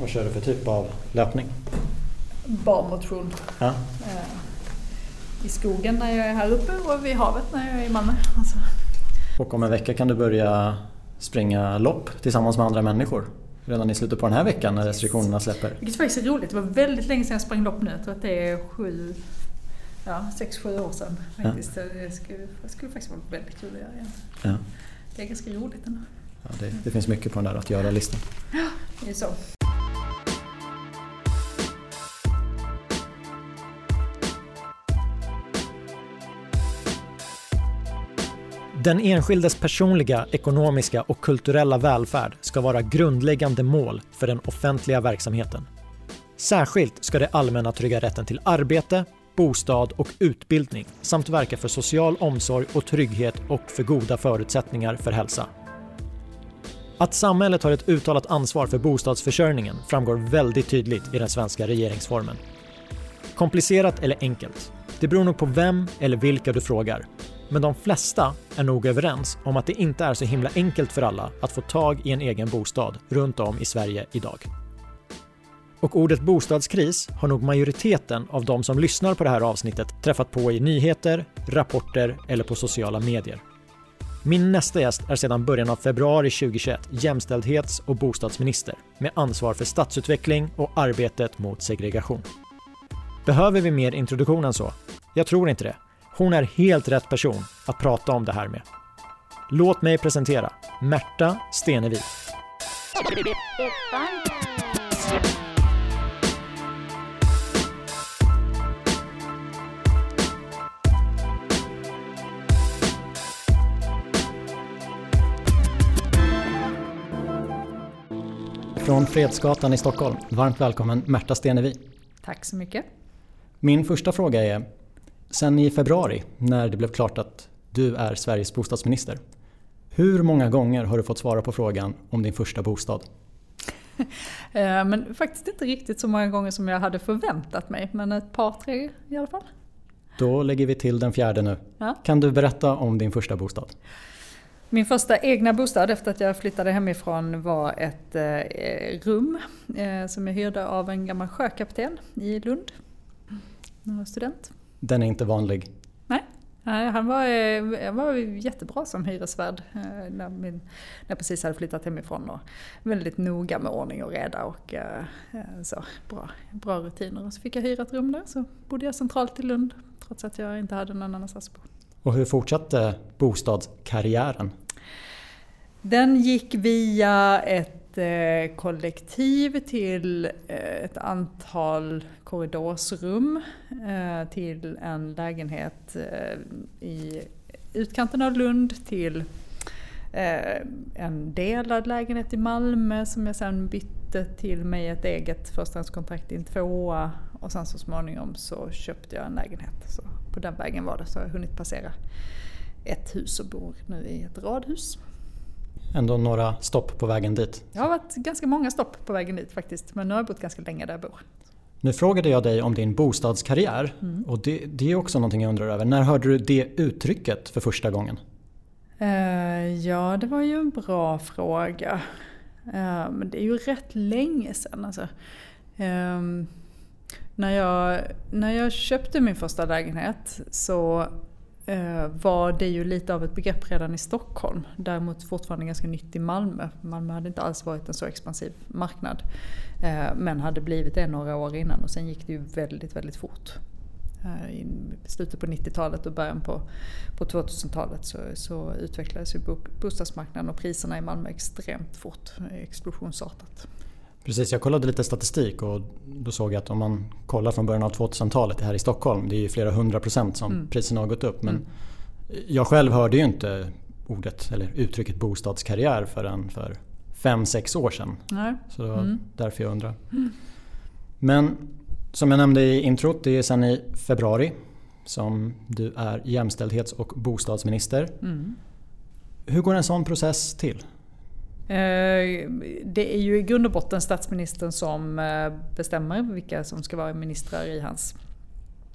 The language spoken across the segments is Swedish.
Vad kör du för typ av löpning? Barmotion. Ja. Eh, I skogen när jag är här uppe och vid havet när jag är i Malmö. Alltså. Och om en vecka kan du börja springa lopp tillsammans med andra människor. Redan i slutet på den här veckan när restriktionerna släpper. Vilket faktiskt är roligt. Det var väldigt länge sedan jag sprang lopp nu. Jag tror att det är sju, ja, sex, sju år sedan. Faktiskt. Det, skulle, det skulle faktiskt vara väldigt kul att göra igen. Ja. Det är ganska roligt ändå. Ja, det, det finns mycket på den där att göra-listan. Det är så. Den enskildes personliga, ekonomiska och kulturella välfärd ska vara grundläggande mål för den offentliga verksamheten. Särskilt ska det allmänna trygga rätten till arbete, bostad och utbildning samt verka för social omsorg och trygghet och för goda förutsättningar för hälsa. Att samhället har ett uttalat ansvar för bostadsförsörjningen framgår väldigt tydligt i den svenska regeringsformen. Komplicerat eller enkelt? Det beror nog på vem eller vilka du frågar. Men de flesta är nog överens om att det inte är så himla enkelt för alla att få tag i en egen bostad runt om i Sverige idag. Och ordet bostadskris har nog majoriteten av de som lyssnar på det här avsnittet träffat på i nyheter, rapporter eller på sociala medier. Min nästa gäst är sedan början av februari 2021 jämställdhets och bostadsminister med ansvar för stadsutveckling och arbetet mot segregation. Behöver vi mer introduktion än så? Jag tror inte det. Hon är helt rätt person att prata om det här med. Låt mig presentera Märta Stenevi. Från Fredsgatan i Stockholm, varmt välkommen Märta Stenevi. Tack så mycket. Min första fråga är, sen i februari när det blev klart att du är Sveriges bostadsminister, hur många gånger har du fått svara på frågan om din första bostad? Eh, Men faktiskt inte riktigt så många gånger som jag hade förväntat mig. Men ett par, tre i alla fall. Då lägger vi till den fjärde nu. Ja. Kan du berätta om din första bostad? Min första egna bostad efter att jag flyttade hemifrån var ett eh, rum eh, som jag hyrde av en gammal sjökapten i Lund. När jag var student. Den är inte vanlig. Nej, han var, eh, han var jättebra som hyresvärd eh, när, min, när jag precis hade flyttat hemifrån. Och väldigt noga med ordning och reda och eh, så. Bra, bra rutiner. Och så fick jag hyra ett rum där så bodde jag centralt i Lund trots att jag inte hade någon annanstans att bo. Och hur fortsatte bostadskarriären? Den gick via ett kollektiv till ett antal korridorsrum eh, till en lägenhet eh, i utkanten av Lund till eh, en delad lägenhet i Malmö som jag sen bytte till mig ett eget förstahandskontrakt i en tvåa och sen så småningom så köpte jag en lägenhet. Så på den vägen var det så har jag hunnit passera ett hus och bor nu i ett radhus. Ändå några stopp på vägen dit. Jag har varit ganska många stopp på vägen dit faktiskt, men nu har jag bott ganska länge där jag bor. Nu frågade jag dig om din bostadskarriär och det, det är också någonting jag undrar över. När hörde du det uttrycket för första gången? Eh, ja, det var ju en bra fråga. Eh, men det är ju rätt länge sedan alltså. Ehm, när, jag, när jag köpte min första lägenhet så eh, var det ju lite av ett begrepp redan i Stockholm. Däremot fortfarande ganska nytt i Malmö. Malmö hade inte alls varit en så expansiv marknad. Eh, men hade blivit det några år innan och sen gick det ju väldigt, väldigt fort. Eh, I slutet på 90-talet och början på, på 2000-talet så, så utvecklades ju bo, bostadsmarknaden och priserna i Malmö extremt fort, explosionsartat. Precis, jag kollade lite statistik och då såg jag att om man kollar från början av 2000-talet här i Stockholm, det är ju flera hundra procent som Mm. priserna har gått upp. Men Mm. jag själv hörde ju inte ordet eller uttrycket bostadskarriär förrän för fem sex år sedan. Nej. Så det var Mm. därför jag undrar. Men som jag nämnde i introt, det är sen i februari som du är jämställdhets och bostadsminister. Mm. Hur går en sån process till? Eh, Det är ju i grund och botten statsministern som eh, bestämmer vilka som ska vara ministrar i hans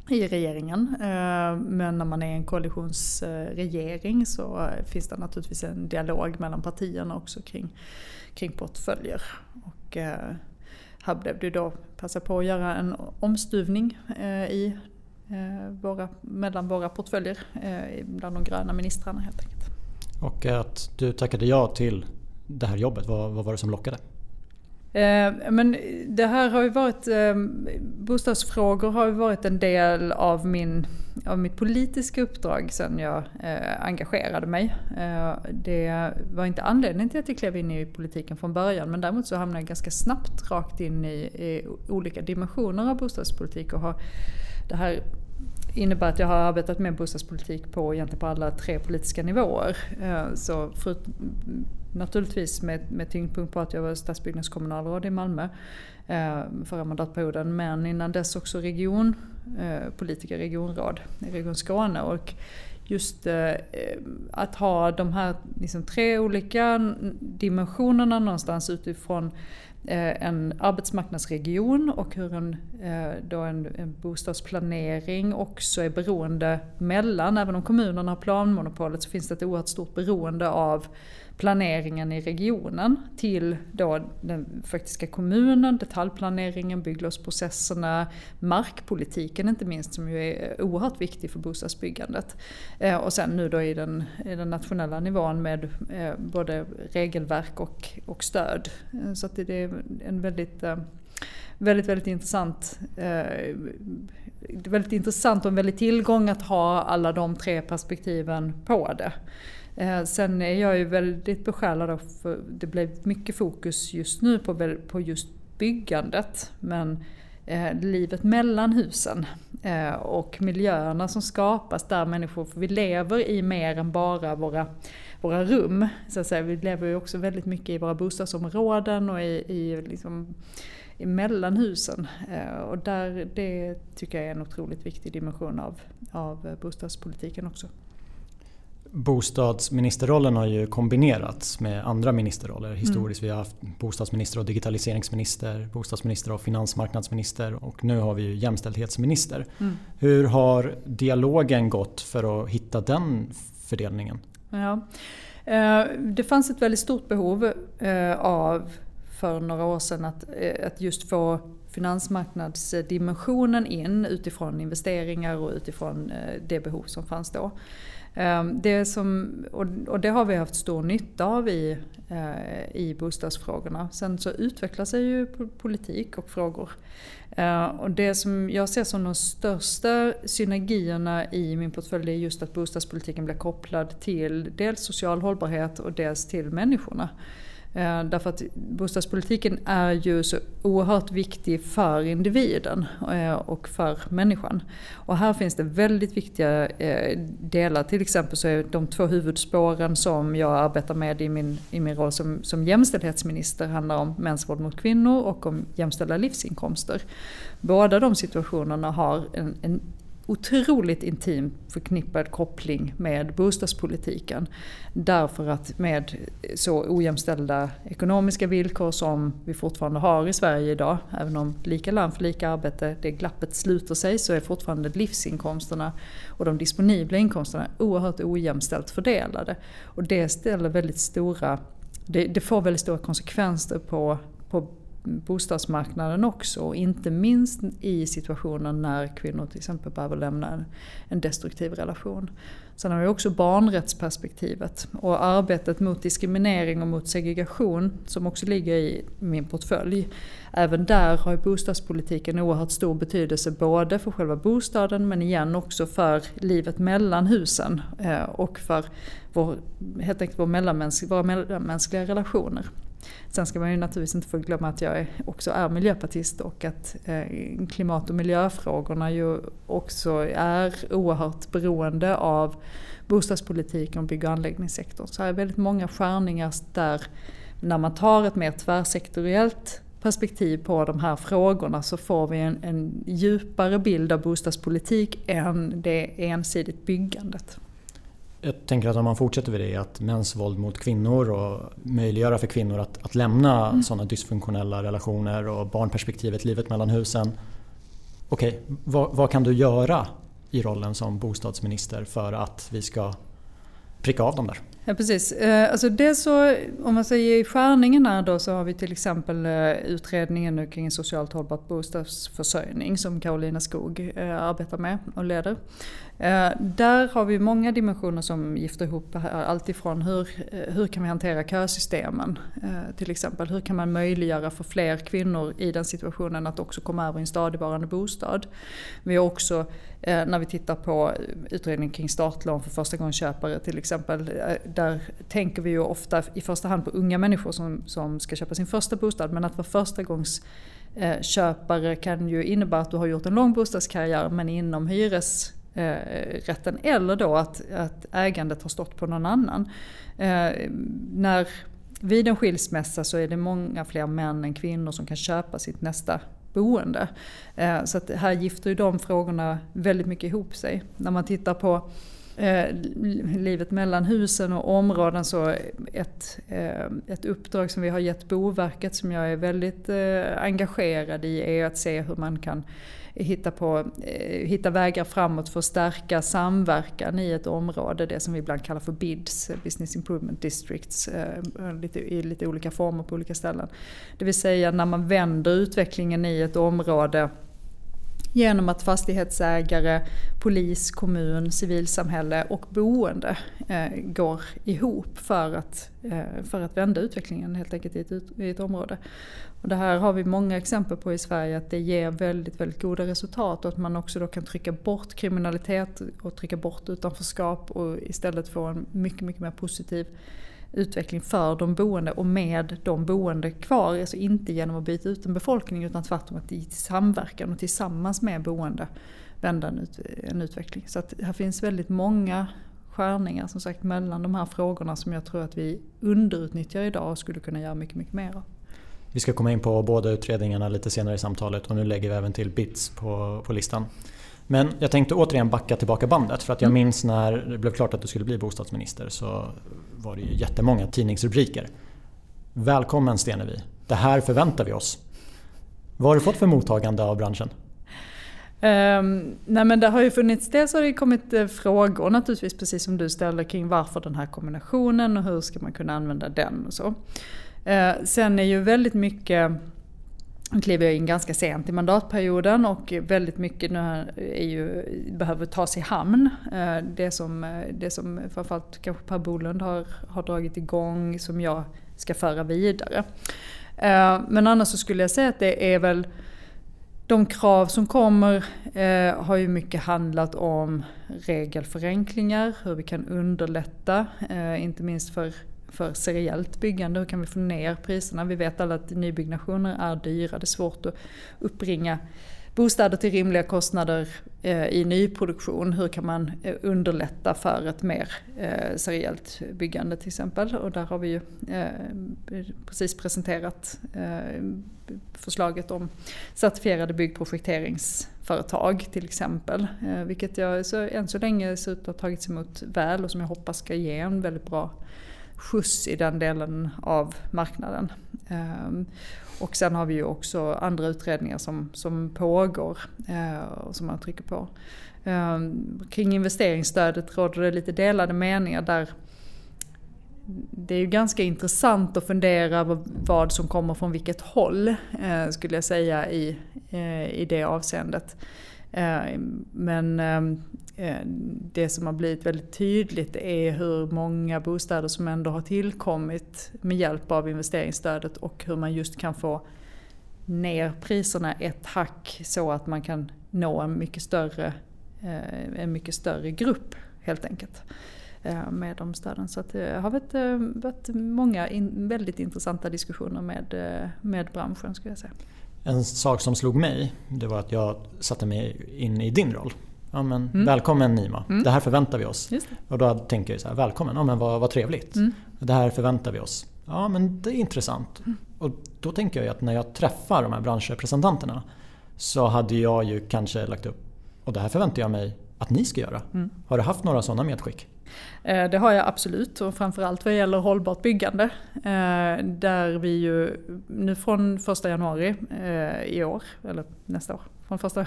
i regeringen. Eh, Men när man är en koalitionsregering så finns det naturligtvis en dialog mellan partierna också kring, kring portföljer. Och eh, här blev det då passa på att göra en omstuvning eh, i eh, våra, mellan våra portföljer eh, bland de gröna ministrarna helt enkelt. Och att du tackade ja till det här jobbet, vad, vad var det som lockade? Eh, men det här har ju varit, ehm, bostadsfrågor har ju varit en del av, min, av mitt politiska uppdrag sedan jag eh, engagerade mig. Eh, det var inte anledningen till att jag klev in i politiken från början men däremot så hamnade jag ganska snabbt rakt in i, i olika dimensioner av bostadspolitik och har det här innebär att jag har arbetat med bostadspolitik på egentligen på alla tre politiska nivåer. Eh, så för, naturligtvis med, med tyngdpunkt på att jag var stadsbyggnadskommunalråd i Malmö eh, förra mandatperioden. Men innan dess också regionpolitiker, eh, regionråd i Region Skåne. Och just att ha de här liksom, tre olika dimensionerna någonstans utifrån Eh, en arbetsmarknadsregion och hur en, eh, då en, en bostadsplanering också är beroende mellan, även om kommunerna har planmonopolet så finns det ett oerhört stort beroende av planeringen i regionen till då den faktiska kommunen, detaljplaneringen, bygglovsprocesserna, markpolitiken inte minst som ju är oerhört viktig för bostadsbyggandet. Eh, och sen nu då i den, i den nationella nivån med eh, både regelverk och, och stöd. Eh, så att det är en väldigt väldigt, väldigt intressant. väldigt intressant och en väldig tillgång att ha alla de tre perspektiven på det. Eh, sen är jag ju väldigt besjälad av, för det blev mycket fokus just nu på, på just byggandet. Men eh, livet mellan husen eh, och miljöerna som skapas där människor, för vi lever i mer än bara våra, våra rum. Så att säga. Vi lever ju också väldigt mycket i våra bostadsområden och i, i liksom, mellan husen. Och där, det tycker jag är en otroligt viktig dimension av, av bostadspolitiken också. Bostadsministerrollen har ju kombinerats med andra ministerroller historiskt. Mm. Vi har haft bostadsminister och digitaliseringsminister, bostadsminister och finansmarknadsminister och nu har vi ju jämställdhetsminister. Mm. Hur har dialogen gått för att hitta den fördelningen? Ja. Eh, det fanns ett väldigt stort behov eh, av för några år sedan att, eh, att just få finansmarknadsdimensionen in utifrån investeringar och utifrån det behov som fanns då. Ehm, det som, och det har vi haft stor nytta av i, eh, i bostadsfrågorna. Sen så utvecklar sig ju politik och frågor. Eh, och det som jag ser som de största synergierna i min portfölj är just att bostadspolitiken blir kopplad till dels social hållbarhet och dels till människorna. Eh, därför att bostadspolitiken är ju så oerhört viktig för individen eh, och för människan. Och här finns det väldigt viktiga eh, delar. Till exempel så är de två huvudspåren som jag arbetar med i min, i min roll som, som jämställdhetsminister handlar om mäns våld mot kvinnor och om jämställda livsinkomster. Båda de situationerna har en, en otroligt intimt förknippad koppling med bostadspolitiken. Därför att med så ojämställda ekonomiska villkor som vi fortfarande har i Sverige idag, även om lika lön för lika arbete, det glappet sluter sig, så är fortfarande livsinkomsterna och de disponibla inkomsterna oerhört ojämställt fördelade. Och det ställer väldigt stora det, det får väldigt stora konsekvenser på, på bostadsmarknaden också. Inte minst i situationer när kvinnor till exempel behöver lämna en destruktiv relation. Sen har vi också barnrättsperspektivet och arbetet mot diskriminering och mot segregation som också ligger i min portfölj. Även där har bostadspolitiken oerhört stor betydelse både för själva bostaden men igen också för livet mellan husen eh, och för vår, helt enkelt vår mellanmäns våra mellanmänskliga relationer. Sen ska man ju naturligtvis inte få glömma att jag också är miljöpartist och att eh, klimat och miljöfrågorna ju också är oerhört beroende av bostadspolitiken och bygg och anläggningssektorn. Så här är väldigt många skärningar där när man tar ett mer tvärsektoriellt perspektiv på de här frågorna så får vi en, en djupare bild av bostadspolitik än det ensidigt byggandet. Jag tänker att om man fortsätter vid det, att mäns våld mot kvinnor och möjliggöra för kvinnor att, att lämna mm. sådana dysfunktionella relationer och barnperspektivet, livet mellan husen. Okej, okay, vad, vad, kan du göra i rollen som bostadsminister för att vi ska pricka av dem där? Ja precis. Eh, alltså det så, om man säger i skärningen här då så har vi till exempel eh, utredningen nu kring socialt hållbart bostadsförsörjning som Karolina Skog eh, arbetar med och leder. Eh, där har vi många dimensioner som gifter ihop alltifrån hur, eh, hur kan vi hantera kösystemen eh, till exempel. Hur kan man möjliggöra för fler kvinnor i den situationen att också komma över i en stadigvarande bostad. Vi har också när vi tittar på utredningen kring startlån för förstagångsköpare till exempel där tänker vi ju ofta i första hand på unga människor som, som ska köpa sin första bostad. Men att vara första gångs köpare kan ju innebära att du har gjort en lång bostadskarriär men inom hyres Eh, eller då att, att ägandet har stått på någon annan. Eh, när, vid en skilsmässa så är det många fler män än kvinnor som kan köpa sitt nästa boende. Eh, så att här gifter ju de frågorna väldigt mycket ihop sig. När man tittar på eh, livet mellan husen och områden så ett, eh, ett uppdrag som vi har gett Boverket som jag är väldigt engagerad i är att se hur man kan hitta, på, eh, hitta vägar framåt för att stärka samverkan i ett område, det som vi ibland kallar för BIDS, eh, Business Improvement Districts, eh, lite, i lite olika former på olika ställen. Det vill säga när man vänder utvecklingen i ett område Genom att fastighetsägare, polis, kommun, civilsamhälle och boende eh, går ihop för att, eh, för att vända utvecklingen helt enkelt i ett, i ett område. Och det här har vi många exempel på i Sverige att det ger väldigt, väldigt goda resultat och att man också då kan trycka bort kriminalitet och trycka bort utanförskap och istället få en mycket, mycket mer positiv utveckling för de boende och med de boende kvar. Alltså inte genom att byta ut en befolkning utan tvärtom att i samverkan och tillsammans med boende vända en, ut, en utveckling. Så att här finns väldigt många skärningar som sagt mellan de här frågorna som jag tror att vi underutnyttjar idag och skulle kunna göra mycket, mycket mer av. Vi ska komma in på båda utredningarna lite senare i samtalet och nu lägger vi även till BITS på, på listan. Men jag tänkte återigen backa tillbaka bandet för att jag mm. minns när det blev klart att du skulle bli bostadsminister så var det ju jättemånga tidningsrubriker. Välkommen Stenevi, det här förväntar vi oss. Vad har du fått för mottagande av branschen? Um, nej men det har ju funnits, dels har det kommit eh, frågor naturligtvis precis som du ställer kring varför den här kombinationen och hur ska man kunna använda den och så. Eh, sen är ju väldigt mycket nu kliver jag in ganska sent i mandatperioden och väldigt mycket nu är ju, behöver tas i hamn. Eh, det som, eh, det som framförallt kanske Per Bolund har, har dragit igång som jag ska föra vidare. Men annars så skulle jag säga att det är väl de krav som kommer eh, har ju mycket handlat om regelförenklingar, hur vi kan underlätta, inte minst för för seriellt byggande. Hur kan vi få ner priserna? Vi vet alla att nybyggnationer är dyra. Det är svårt att uppbringa bostäder till rimliga kostnader eh, i nyproduktion. Hur kan man eh, underlätta för ett mer eh, seriellt byggande till exempel? Och där har vi ju precis presenterat förslaget om certifierade byggprojekteringsföretag till exempel. Vilket jag så, än så länge ser ut att ha tagits emot väl och som jag hoppas ska ge en väldigt bra skjuts i den delen av marknaden. Ehm, och sen har vi ju också andra utredningar som, som pågår eh, och som man trycker på. Ehm, kring investeringsstödet råder det lite delade meningar där det är ju ganska intressant att fundera vad som kommer från vilket håll eh, skulle jag säga i, eh, i det avseendet. Ehm, men Eh, det som har blivit väldigt tydligt är hur många bostäder som ändå har tillkommit med hjälp av investeringsstödet och hur man just kan få ner priserna ett hack så att man kan nå en mycket större, eh, en mycket större grupp helt enkelt eh, med de stöden. Så det har varit, varit många in, väldigt intressanta diskussioner med, med branschen skulle jag säga. En sak som slog mig det var att jag satte mig in i din roll Ja, men, mm. Välkommen Nima, mm. det här förväntar vi oss. Och då tänker jag så här, välkommen, ja, men vad, vad trevligt. Mm. Det här förväntar vi oss. Ja men det är intressant. Mm. Och då tänker jag att när jag träffar de här branschrepresentanterna så hade jag ju kanske lagt upp, och det här förväntar jag mig att ni ska göra. Mm. Har du haft några sådana medskick? Det har jag absolut och framförallt vad gäller hållbart byggande. Där vi ju nu från 1 januari i år, eller nästa år, från första,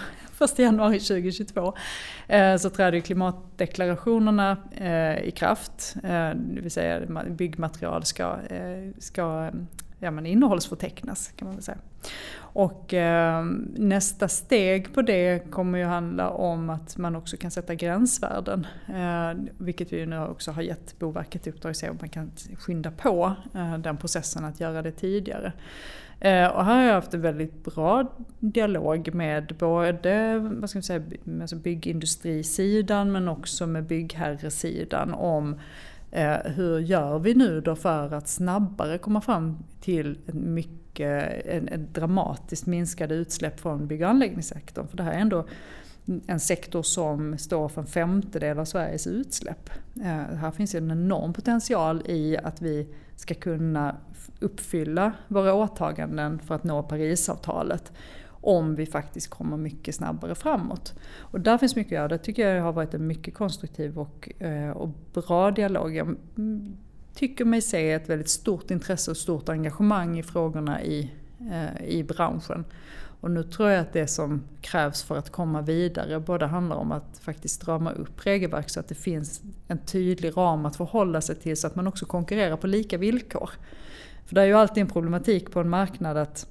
januari 2022 eh, så träder klimatdeklarationerna eh, i kraft. Eh, det vill säga byggmaterial ska, ska ja, men innehållsförtecknas kan man väl säga. Och eh, nästa steg på det kommer ju handla om att man också kan sätta gränsvärden. Eh, vilket vi nu också har gett Boverket i uppdrag att se om man kan skynda på eh, den processen att göra det tidigare. Eh, och här har jag haft en väldigt bra dialog med både vad ska man säga, alltså byggindustrisidan men också med byggherresidan om eh, hur gör vi nu då för att snabbare komma fram till en mycket, en, en dramatiskt minskade utsläpp från bygg och anläggningssektorn. För det här är ändå en sektor som står för en femtedel av Sveriges utsläpp. Eh, här finns en enorm potential i att vi ska kunna uppfylla våra åtaganden för att nå Parisavtalet om vi faktiskt kommer mycket snabbare framåt. Och där finns mycket att göra. Det tycker jag har varit en mycket konstruktiv och, eh, och bra dialog. Jag mm, tycker mig se ett väldigt stort intresse och stort engagemang i frågorna i, eh, i branschen. Och nu tror jag att det som krävs för att komma vidare både handlar om att faktiskt strama upp regelverk så att det finns en tydlig ram att förhålla sig till så att man också konkurrerar på lika villkor. För det är ju alltid en problematik på en marknad att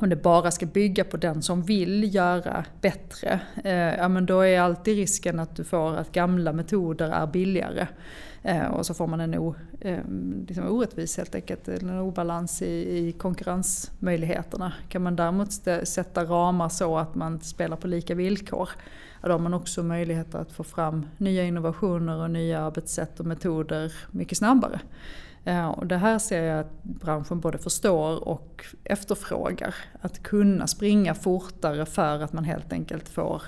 om det bara ska bygga på den som vill göra bättre, eh, ja men då är alltid risken att du får att gamla metoder är billigare. Eh, och så får man en o, eh, liksom orättvis helt enkelt, en obalans i, i konkurrensmöjligheterna. Kan man däremot sätta ramar så att man spelar på lika villkor, ja, då har man också möjlighet att få fram nya innovationer och nya arbetssätt och metoder mycket snabbare. Eh, och det här ser jag att branschen både förstår och efterfrågar. Att kunna springa fortare för att man helt enkelt får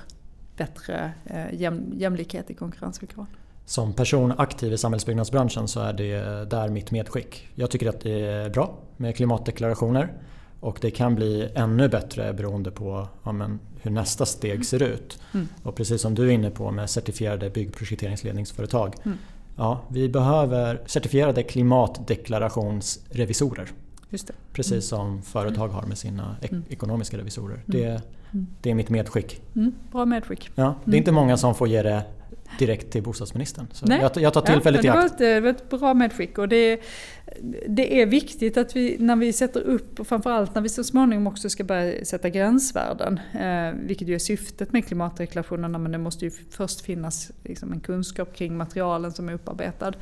bättre eh, jäm, jämlikhet i konkurrensvillkoren. Som person aktiv i samhällsbyggnadsbranschen så är det där mitt medskick. Jag tycker att det är bra med klimatdeklarationer och det kan bli ännu bättre beroende på ja, men, hur nästa steg ser ut. Mm. Och precis som du är inne på med certifierade byggprojekteringsledningsföretag mm. Ja, vi behöver certifierade klimatdeklarationsrevisorer. Just det. Precis mm. som företag har med sina ek mm. ekonomiska revisorer. Mm. Det, mm. det är mitt medskick. Bra medskick. Ja, det är inte många som får ge det direkt till bostadsministern. Så Nej. Jag, jag tar tillfället ja, i akt. Det var ett bra medskick. Och det, det är viktigt att vi när vi sätter upp, och framförallt när vi så småningom också ska börja sätta gränsvärden, eh, vilket ju är syftet med klimatdeklarationerna, men det måste ju först finnas liksom, en kunskap kring materialen som är upparbetad.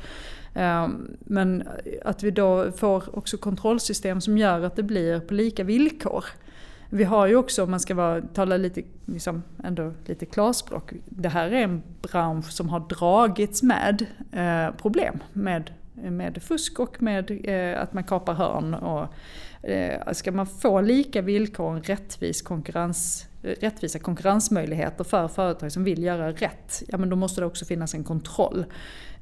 Eh, men att vi då får också kontrollsystem som gör att det blir på lika villkor. Vi har ju också, om man ska vara, tala lite, liksom, ändå lite klarspråk, det här är en bransch som har dragits med eh, problem med, med fusk och med eh, att man kapar hörn. Och, eh, ska man få lika villkor och rättvis konkurrens, rättvisa konkurrensmöjligheter för företag som vill göra rätt, ja men då måste det också finnas en kontroll.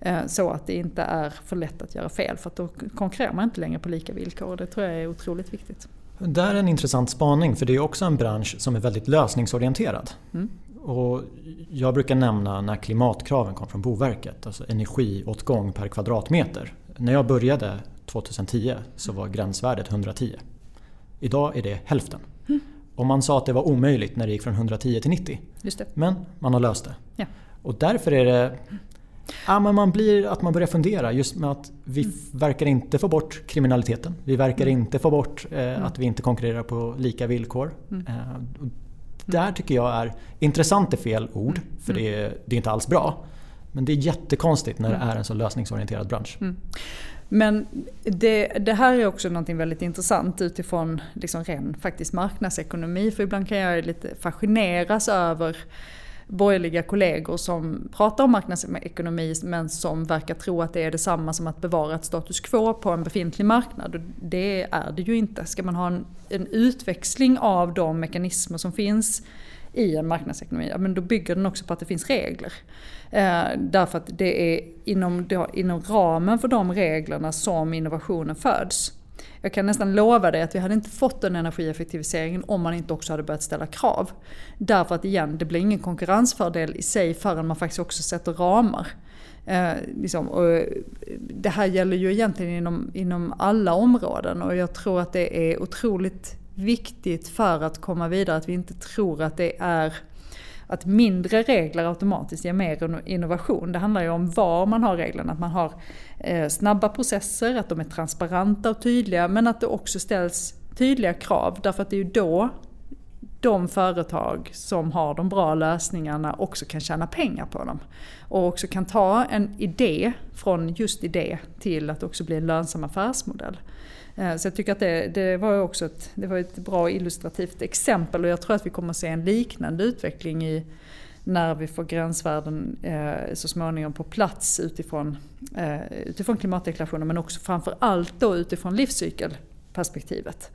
Eh, så att det inte är för lätt att göra fel, för då konkurrerar man inte längre på lika villkor och det tror jag är otroligt viktigt. Det är en intressant spaning för det är också en bransch som är väldigt lösningsorienterad. Mm. Och jag brukar nämna när klimatkraven kom från Boverket, alltså energiåtgång per kvadratmeter. När jag började 2010 så var gränsvärdet 110. Idag är det hälften. Mm. Och man sa att det var omöjligt när det gick från 110 till 90. Men man har löst det. Ja. Och därför är det Ja, men man blir att man börjar fundera just med att vi mm. verkar inte få bort kriminaliteten. Vi verkar mm. inte få bort eh, mm. att vi inte konkurrerar på lika villkor. Mm. Eh, där tycker jag är, intressant är fel ord mm. för det är, det är inte alls bra. Men det är jättekonstigt när det är en så lösningsorienterad bransch. Men det, det, här är också något väldigt intressant utifrån liksom ren faktiskt marknadsekonomi. För ibland kan jag lite fascineras över borgerliga kollegor som pratar om marknadsekonomi men som verkar tro att det är detsamma som att bevara ett status quo på en befintlig marknad. Och det är det ju inte. Ska man ha en, en utväxling av de mekanismer som finns i en marknadsekonomi, ja, men då bygger den också på att det finns regler. Eh, därför att det är inom, inom ramen för de reglerna som innovationen föds. Jag kan nästan lova dig att vi hade inte fått den energieffektiviseringen om man inte också hade börjat ställa krav. Därför att igen, det blir ingen konkurrensfördel i sig förrän man faktiskt också sätter ramar. Eh, liksom, och eh, det här gäller ju egentligen inom, inom alla områden och jag tror att det är otroligt viktigt för att komma vidare att vi inte tror att det är att mindre regler automatiskt ger mer innovation. Det handlar ju om var man har reglerna, att man har eh, snabba processer, att de är transparenta och tydliga men att det också ställs tydliga krav därför att det är ju då de företag som har de bra lösningarna också kan tjäna pengar på dem. Och också kan ta en idé från just idé till att också bli en lönsam affärsmodell. Eh, så jag tycker att det, det, var också ett, det var ett bra illustrativt exempel och jag tror att vi kommer att se en liknande utveckling i när vi får gränsvärden eh, så småningom på plats utifrån, eh, utifrån klimatdeklarationen men också framförallt då utifrån livscykelperspektivet.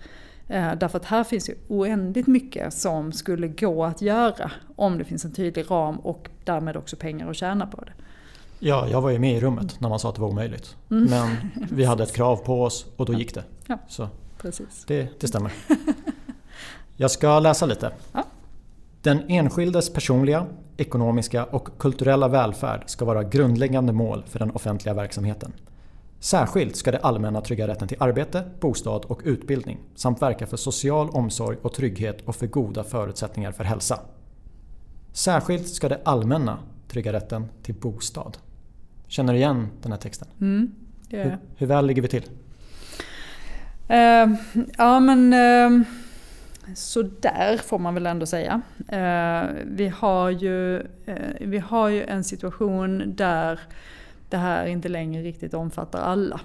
Eh, därför att här finns ju oändligt mycket som skulle gå att göra om det finns en tydlig ram och därmed också pengar att tjäna på det. Ja, jag var ju med i rummet när man sa att det var omöjligt. Mm. Men vi hade ett krav på oss och då ja. gick det. Ja, Så precis. Det, det stämmer. Jag ska läsa lite. Ja. Den enskildes personliga, ekonomiska och kulturella välfärd ska vara grundläggande mål för den offentliga verksamheten. Särskilt ska det allmänna trygga rätten till arbete, bostad och utbildning samt verka för social omsorg och trygghet och för goda förutsättningar för hälsa. Särskilt ska det allmänna trygga rätten till bostad. Känner du igen den här texten? Mm, det hur, hur väl ligger vi till? Uh, ja men uh, så där får man väl ändå säga. Uh, vi, har ju, uh, vi har ju en situation där det här inte längre riktigt omfattar alla.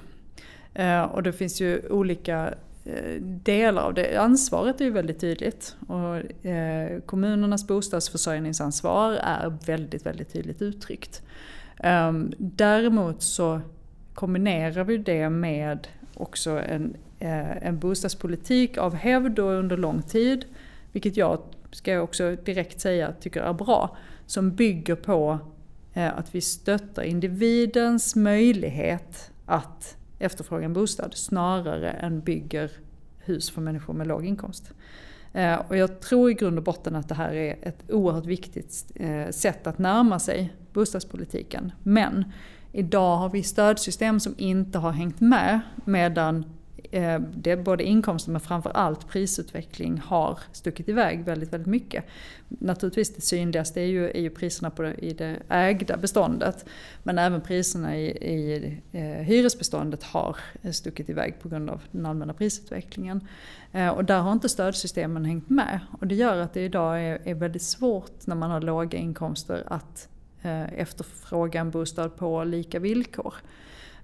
och det finns ju olika Eh, delar av det. Ansvaret är ju väldigt tydligt. Och, eh, kommunernas bostadsförsörjningsansvar är väldigt, väldigt tydligt uttryckt. Ehm, däremot så kombinerar vi det med också en, eh, en bostadspolitik av hävd och under lång tid, vilket jag, ska jag också direkt säga, tycker är bra, som bygger på eh, att vi stöttar individens möjlighet att efterfrågar en bostad snarare än bygger hus för människor med låg inkomst. Eh, och jag tror i grund och botten att det här är ett oerhört viktigt eh, sätt att närma sig bostadspolitiken. Men idag har vi stödsystem som inte har hängt med medan Eh, det både inkomster men framförallt prisutveckling har stuckit iväg väldigt, väldigt mycket. Naturligtvis det synligaste är ju, är ju priserna på det, i det ägda beståndet. Men även priserna i, i eh, hyresbeståndet har stuckit iväg på grund av den allmänna prisutvecklingen. Eh, och där har inte stödsystemen hängt med. Och det gör att det idag är, är väldigt svårt när man har låga inkomster att eh, efterfråga en bostad på lika villkor.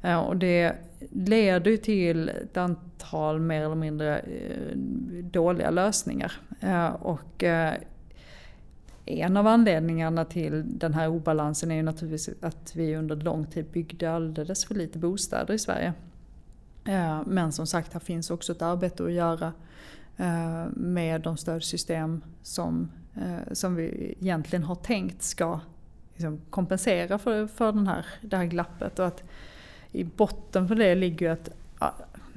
Eh, och det leder ju till ett antal mer eller mindre eh, dåliga lösningar. Eh, och eh, en av anledningarna till den här obalansen är ju naturligtvis att vi under lång tid byggde alldeles för lite bostäder i Sverige. Men som sagt, här finns också ett arbete att göra med de stödsystem som, som vi egentligen har tänkt ska liksom kompensera för, för den här, det här glappet. Och att i botten för det ligger att,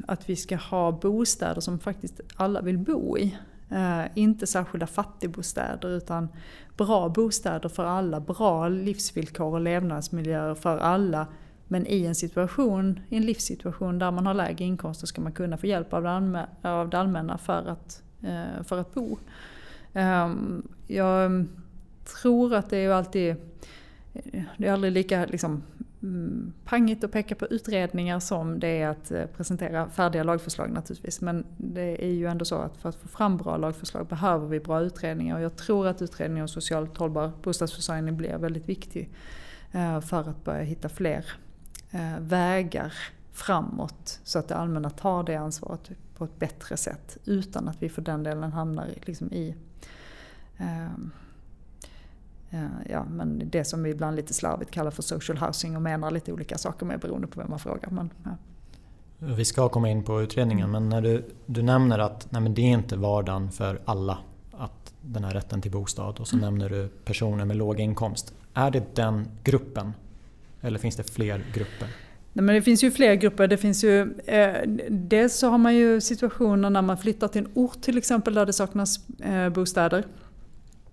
att vi ska ha bostäder som faktiskt alla vill bo i. Eh, inte särskilda fattigbostäder utan bra bostäder för alla, bra livsvillkor och levnadsmiljöer för alla. Men i en situation, i en livssituation där man har lägre inkomster ska man kunna få hjälp av det, allmänna, av det allmänna för att, eh, för att bo. Eh, jag tror att det är alltid det är aldrig lika liksom, mm, pangigt att peka på utredningar som det är att eh, presentera färdiga lagförslag naturligtvis. Men det är ju ändå så att för att få fram bra lagförslag behöver vi bra utredningar och jag tror att utredningen om socialt hållbar bostadsförsörjning blir väldigt viktig eh, för att börja hitta fler eh, vägar framåt så att det allmänna tar det ansvaret på ett bättre sätt utan att vi för den delen hamnar liksom i ja, men det som vi ibland lite slarvigt kallar för social housing och menar lite olika saker med beroende på vem man frågar. Men, ja. Vi ska komma in på utredningen men när du, du nämner att nej, det är inte vardagen för alla att den här rätten till bostad och så mm. nämner du personer med låg inkomst. Är det den gruppen? Eller finns det fler grupper? Nej, men det finns ju fler grupper. Det finns ju, eh, dels så har man ju situationer när man flyttar till en ort till exempel där det saknas eh, bostäder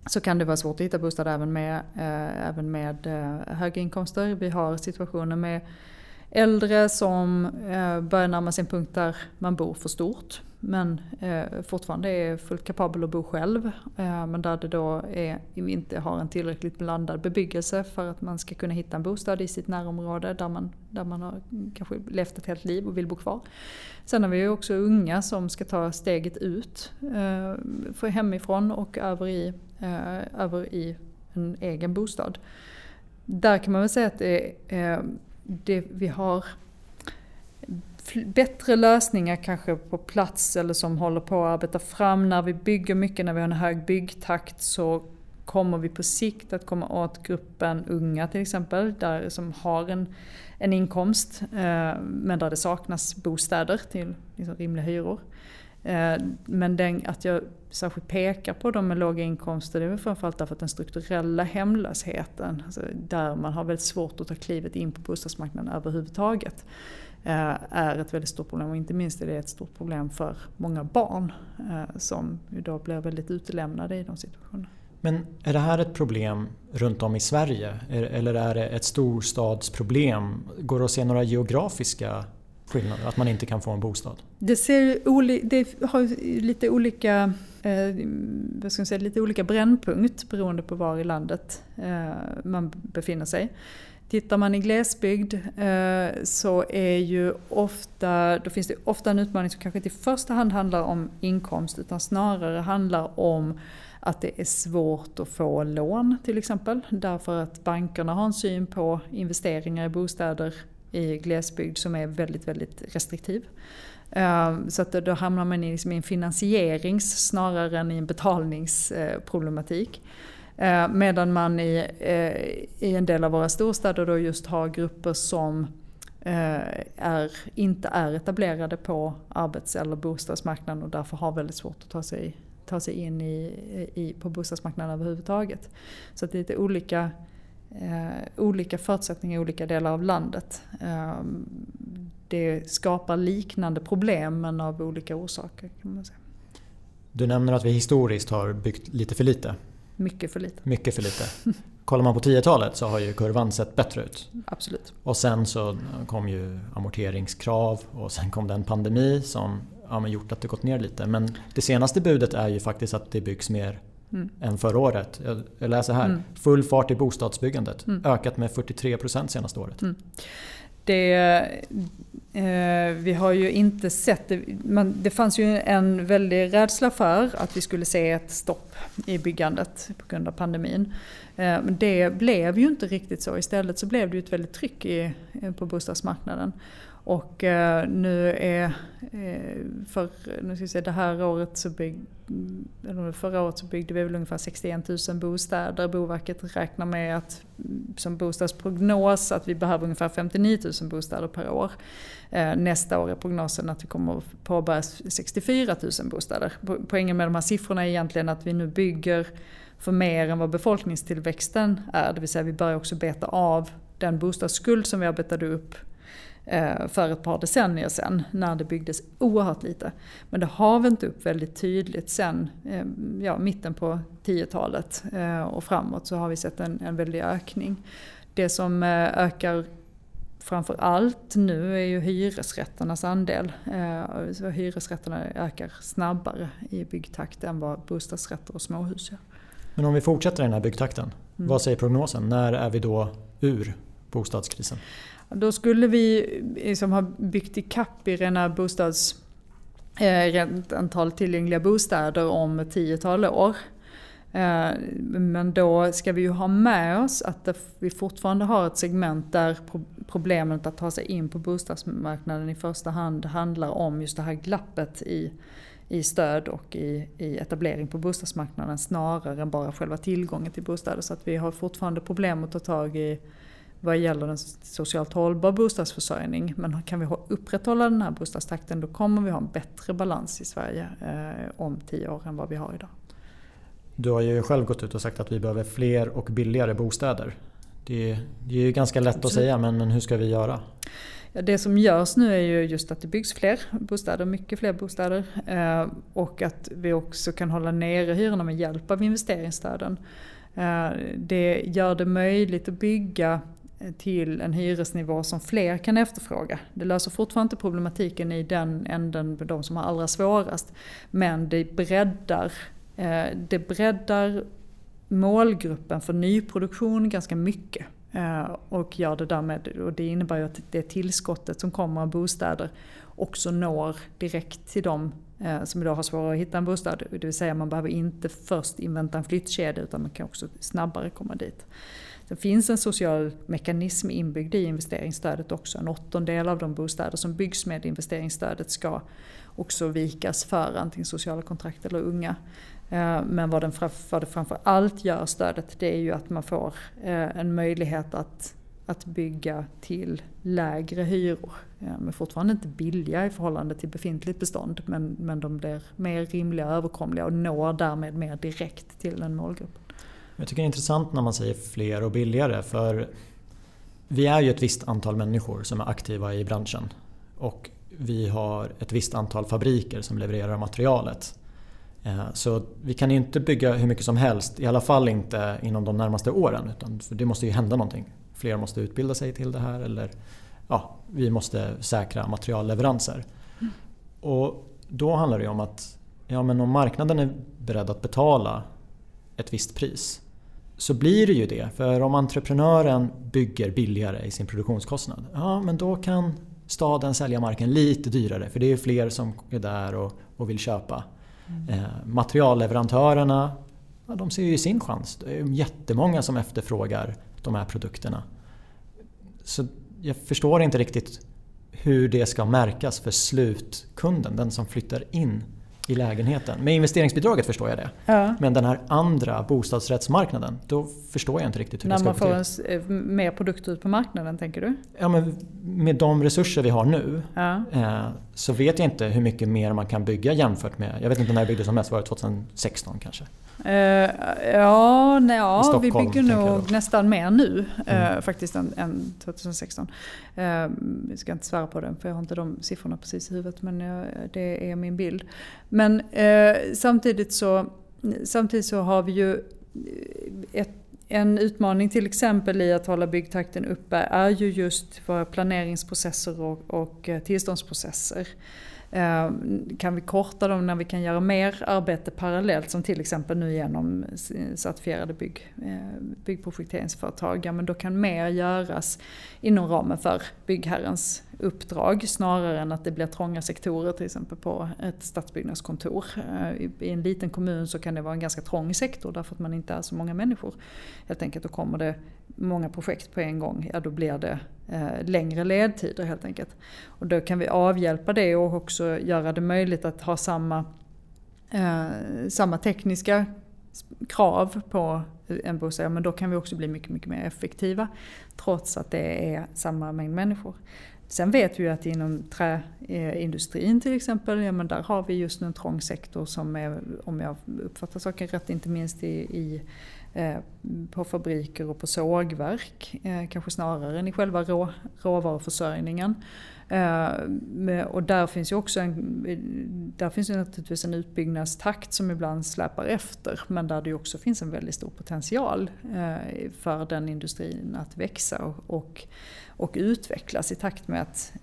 så kan det vara svårt att hitta bostad även med, eh, även med eh, höga inkomster. Vi har situationer med äldre som eh, börjar närma sig en punkt där man bor för stort men eh, fortfarande är fullt kapabel att bo själv. Eh, men där det då är, inte har en tillräckligt blandad bebyggelse för att man ska kunna hitta en bostad i sitt närområde där man, där man har kanske levt ett helt liv och vill bo kvar. Sen har vi ju också unga som ska ta steget ut eh, hemifrån och över i, eh, över i en egen bostad. Där kan man väl säga att det, eh, det vi har bättre lösningar kanske på plats eller som håller på att arbeta fram. När vi bygger mycket, när vi har en hög byggtakt så kommer vi på sikt att komma åt gruppen unga till exempel, där, som har en, en inkomst eh, men där det saknas bostäder till liksom, rimliga hyror. Eh, men den, att jag särskilt pekar på de med låga inkomster det är framförallt därför att den strukturella hemlösheten, alltså där man har väldigt svårt att ta klivet in på bostadsmarknaden överhuvudtaget. Eh, är ett väldigt stort problem och inte minst är det ett stort problem för många barn eh, som idag blir väldigt utelämnade i de situationerna. Men är det här ett problem runt om i Sverige eller är det ett storstadsproblem? Går det att se några geografiska skillnader? Att man inte kan få en bostad? Det, ser det har lite olika, eh, vad ska jag säga, lite olika brännpunkt beroende på var i landet eh, man befinner sig. Tittar man i glesbygd eh, så är ju ofta, då finns det ofta en utmaning som kanske inte i första hand handlar om inkomst utan snarare handlar om att det är svårt att få lån till exempel. Därför att bankerna har en syn på investeringar i bostäder i glesbygd som är väldigt, väldigt restriktiv. Eh, så att då hamnar man i liksom en finansierings snarare än i en betalningsproblematik. Eh, medan man i, eh, i en del av våra storstäder då just har grupper som är, inte är etablerade på arbets eller bostadsmarknaden och därför har väldigt svårt att ta sig, ta sig in i, i, på bostadsmarknaden överhuvudtaget. Så det är lite olika, olika förutsättningar i olika delar av landet. Eh, det skapar liknande problem men av olika orsaker kan man säga. Du nämner att vi historiskt har byggt lite för lite. Mycket för lite. Mycket för lite. Kollar man på 10-talet så har ju kurvan sett bättre ut. Absolut. Och sen så kom ju amorteringskrav och sen kom det en pandemi som ja, gjort att det gått ner lite. Men det senaste budet är ju faktiskt att det byggs mer mm. än förra året. Jag läser här. Mm. Full fart i bostadsbyggandet. Mm. Ökat med 43% senaste året. Mm. Det, eh, vi har ju inte sett det. Man, det fanns ju en väldig rädsla för att vi skulle se ett stopp i byggandet på grund av pandemin. Eh, men det blev ju inte riktigt så. Istället så blev det ju ett väldigt tryck i, på bostadsmarknaden. Och eh, nu är, eh, för nu ska jag säga, det här året så bygg, eller förra året så byggde vi väl ungefär 61 000 bostäder. Boverket räknar med att mm, som bostadsprognos att vi behöver ungefär 59 000 bostäder per år. Eh, nästa år är prognosen att vi kommer att påbörja 64 000 bostäder. Poängen med de här siffrorna är egentligen att vi nu bygger för mer än vad befolkningstillväxten är. Det vill säga vi börjar också beta av den bostadsskuld som vi arbetade upp för ett par decennier sedan när det byggdes oerhört lite. Men det har vänt upp väldigt tydligt sen eh, ja, mitten på 10-talet eh, och framåt så har vi sett en, en väldig ökning. Det som ökar framför allt nu är ju hyresrätternas andel. Så hyresrätterna ökar snabbare i byggtakt än vad bostadsrätter och småhus gör. Men om vi fortsätter i den här byggtakten, mm. vad säger prognosen? När är vi då ur bostadskrisen? Då skulle vi eh, liksom ha byggt ikapp i rena bostads eh, rent antal tillgängliga bostäder om ett tiotal år. Eh, men då ska vi ju ha med oss att vi fortfarande har ett segment där problemet att ta sig in på bostadsmarknaden i första hand handlar om just det här glappet i, i stöd och i, i etablering på bostadsmarknaden snarare än bara själva tillgången till bostäder. Så att vi har fortfarande problem att ta tag i vad gäller en socialt hållbar bostadsförsörjning. Men kan vi upprätthålla den här bostadstakten då kommer vi ha en bättre balans i Sverige eh, om tio år än vad vi har idag. Du har ju själv gått ut och sagt att vi behöver fler och billigare bostäder. Det är, det är ganska lätt Absolut. att säga men, men hur ska vi göra? Det som görs nu är ju just att det byggs fler bostäder, mycket fler bostäder. Eh, och att vi också kan hålla nere hyrorna med hjälp av investeringsstöden. Eh, det gör det möjligt att bygga till en hyresnivå som fler kan efterfråga. Det löser fortfarande inte problematiken i den änden, med de som har allra svårast. Men det breddar, eh, det breddar målgruppen för nyproduktion ganska mycket. Eh, och, gör det därmed, och det innebär ju att det tillskottet som kommer av bostäder också når direkt till de eh, som idag har svårare att hitta en bostad. Det vill säga man behöver inte först invänta en flyttkedja utan man kan också snabbare komma dit. Det finns en social mekanism inbyggd i investeringsstödet också. En åttondel av de bostäder som byggs med investeringsstödet ska också vikas för antingen sociala kontrakt eller unga. Eh, men vad, den, vad det framför allt gör stödet det är ju att man får eh, en möjlighet att, att bygga till lägre hyror. De är fortfarande inte billiga i förhållande till befintligt bestånd men, men de blir mer rimliga och överkomliga och når därmed mer direkt till en målgrupp. Jag tycker det är intressant när man säger fler och billigare för vi är ju ett visst antal människor som är aktiva i branschen och vi har ett visst antal fabriker som levererar materialet. Eh, så vi kan ju inte bygga hur mycket som helst, i alla fall inte inom de närmaste åren. Utan det måste ju hända någonting. Fler måste utbilda sig till det här eller ja, vi måste säkra materialleveranser. Mm. Och då handlar det om att ja, men om marknaden är beredd att betala ett visst pris så blir det ju det. För om entreprenören bygger billigare i sin produktionskostnad, ja men då kan staden sälja marken lite dyrare för det är fler som är där och, och vill köpa. Mm. Eh, materialleverantörerna, ja, de ser ju sin chans. Det är jättemånga som efterfrågar de här produkterna. Så jag förstår inte riktigt hur det ska märkas för slutkunden, den som flyttar in i lägenheten. Med investeringsbidraget förstår jag det. Ja. Men den här andra bostadsrättsmarknaden, då förstår jag inte riktigt hur När det ska gå till. När man får en, eh, mer produkter ut på marknaden tänker du? Ja, men med de resurser vi har nu ja. eh, så vet jag inte hur mycket mer man kan bygga jämfört med, jag vet inte när det byggdes som mest, var det 2016 kanske? Uh, ja, nej, ja vi bygger nog nästan mer nu mm. uh, faktiskt än, än 2016. Uh, jag ska inte svära på det för jag har inte de siffrorna precis i huvudet men det är min bild. Men eh, samtidigt, så, samtidigt så har vi ju eh, ett en utmaning till exempel i att hålla byggtakten uppe är ju just våra planeringsprocesser och, och eh, tillståndsprocesser. Eh, kan vi korta dem när vi kan göra mer arbete parallellt som till exempel nu genom certifierade bygg, eh, byggprojekteringsföretag, ja, men då kan mer göras inom ramen för byggherrens uppdrag snarare än att det blir trånga sektorer till exempel på ett stadsbyggnadskontor. Eh, I en liten kommun så kan det vara en ganska trång sektor därför att man inte är så många människor. Helt enkelt då kommer det många projekt på en gång, ja då blir det eh, längre ledtider helt enkelt. Och då kan vi avhjälpa det och också göra det möjligt att ha samma, eh, samma tekniska krav på en bostad, men då kan vi också bli mycket, mycket mer effektiva trots att det är samma mängd människor. Sen vet vi ju att inom träindustrin eh, till exempel, ja, men där har vi just nu en trång sektor som är, om jag uppfattar saken rätt, inte minst i, i Eh, på fabriker och på sågverk, eh, kanske snarare än i själva rå, råvaruförsörjningen. Eh, och där finns ju också en, där finns ju naturligtvis en utbyggnadstakt som ibland släpar efter men där det också finns en väldigt stor potential för den industrin att växa och, och, och utvecklas i takt med att,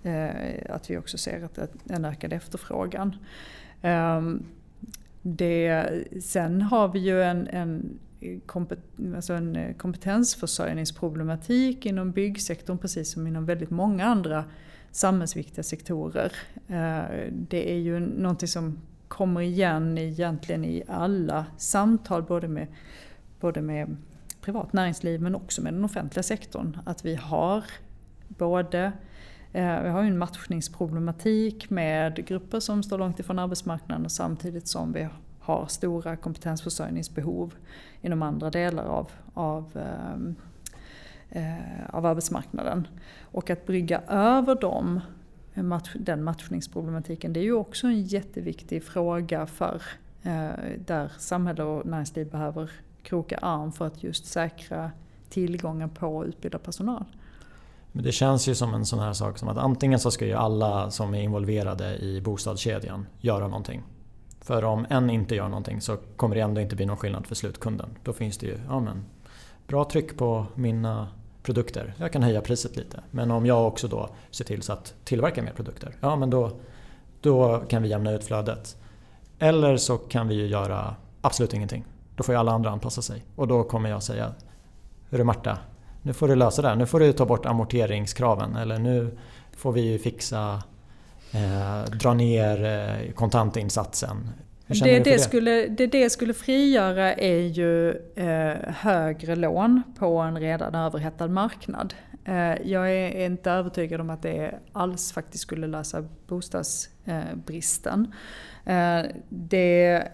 att vi också ser att en ökad efterfrågan. Ehm, det, sen har vi ju en, en alltså en eh, kompetensförsörjningsproblematik inom byggsektorn precis som inom väldigt många andra samhällsviktiga sektorer. Eh, det är ju någonting som kommer igen egentligen i alla samtal både med, både med privat näringsliv men också med den offentliga sektorn. Att vi har både eh, vi har ju en matchningsproblematik med grupper som står långt ifrån arbetsmarknaden samtidigt som vi har stora kompetensförsörjningsbehov inom andra delar av, av ehm, eh, av arbetsmarknaden. Och att brygga över dem, den matchningsproblematiken, det är ju också en jätteviktig fråga för eh, där samhälle och näringsliv behöver kroka arm för att just säkra tillgången på utbildad personal. Men det känns ju som en sån här sak som att antingen så ska ju alla som är involverade i bostadskedjan göra någonting. För om en inte gör någonting så kommer det ändå inte bli någon skillnad för slutkunden. Då finns det ju ja, men, bra tryck på mina produkter. Jag kan höja priset lite. Men om jag också då ser till så att tillverka mer produkter, ja men då, då kan vi jämna ut flödet. Eller så kan vi ju göra absolut ingenting. Då får ju alla andra anpassa sig. Och då kommer jag säga Hörru Marta, nu får du lösa det här. Nu får du ta bort amorteringskraven. Eller nu får vi fixa eh, dra ner eh, kontantinsatsen. Det det, skulle, det det skulle frigöra är ju eh, högre lån på en redan överhettad marknad. Eh, jag är inte övertygad om att det alls faktiskt skulle lösa bostadsbristen. Eh, det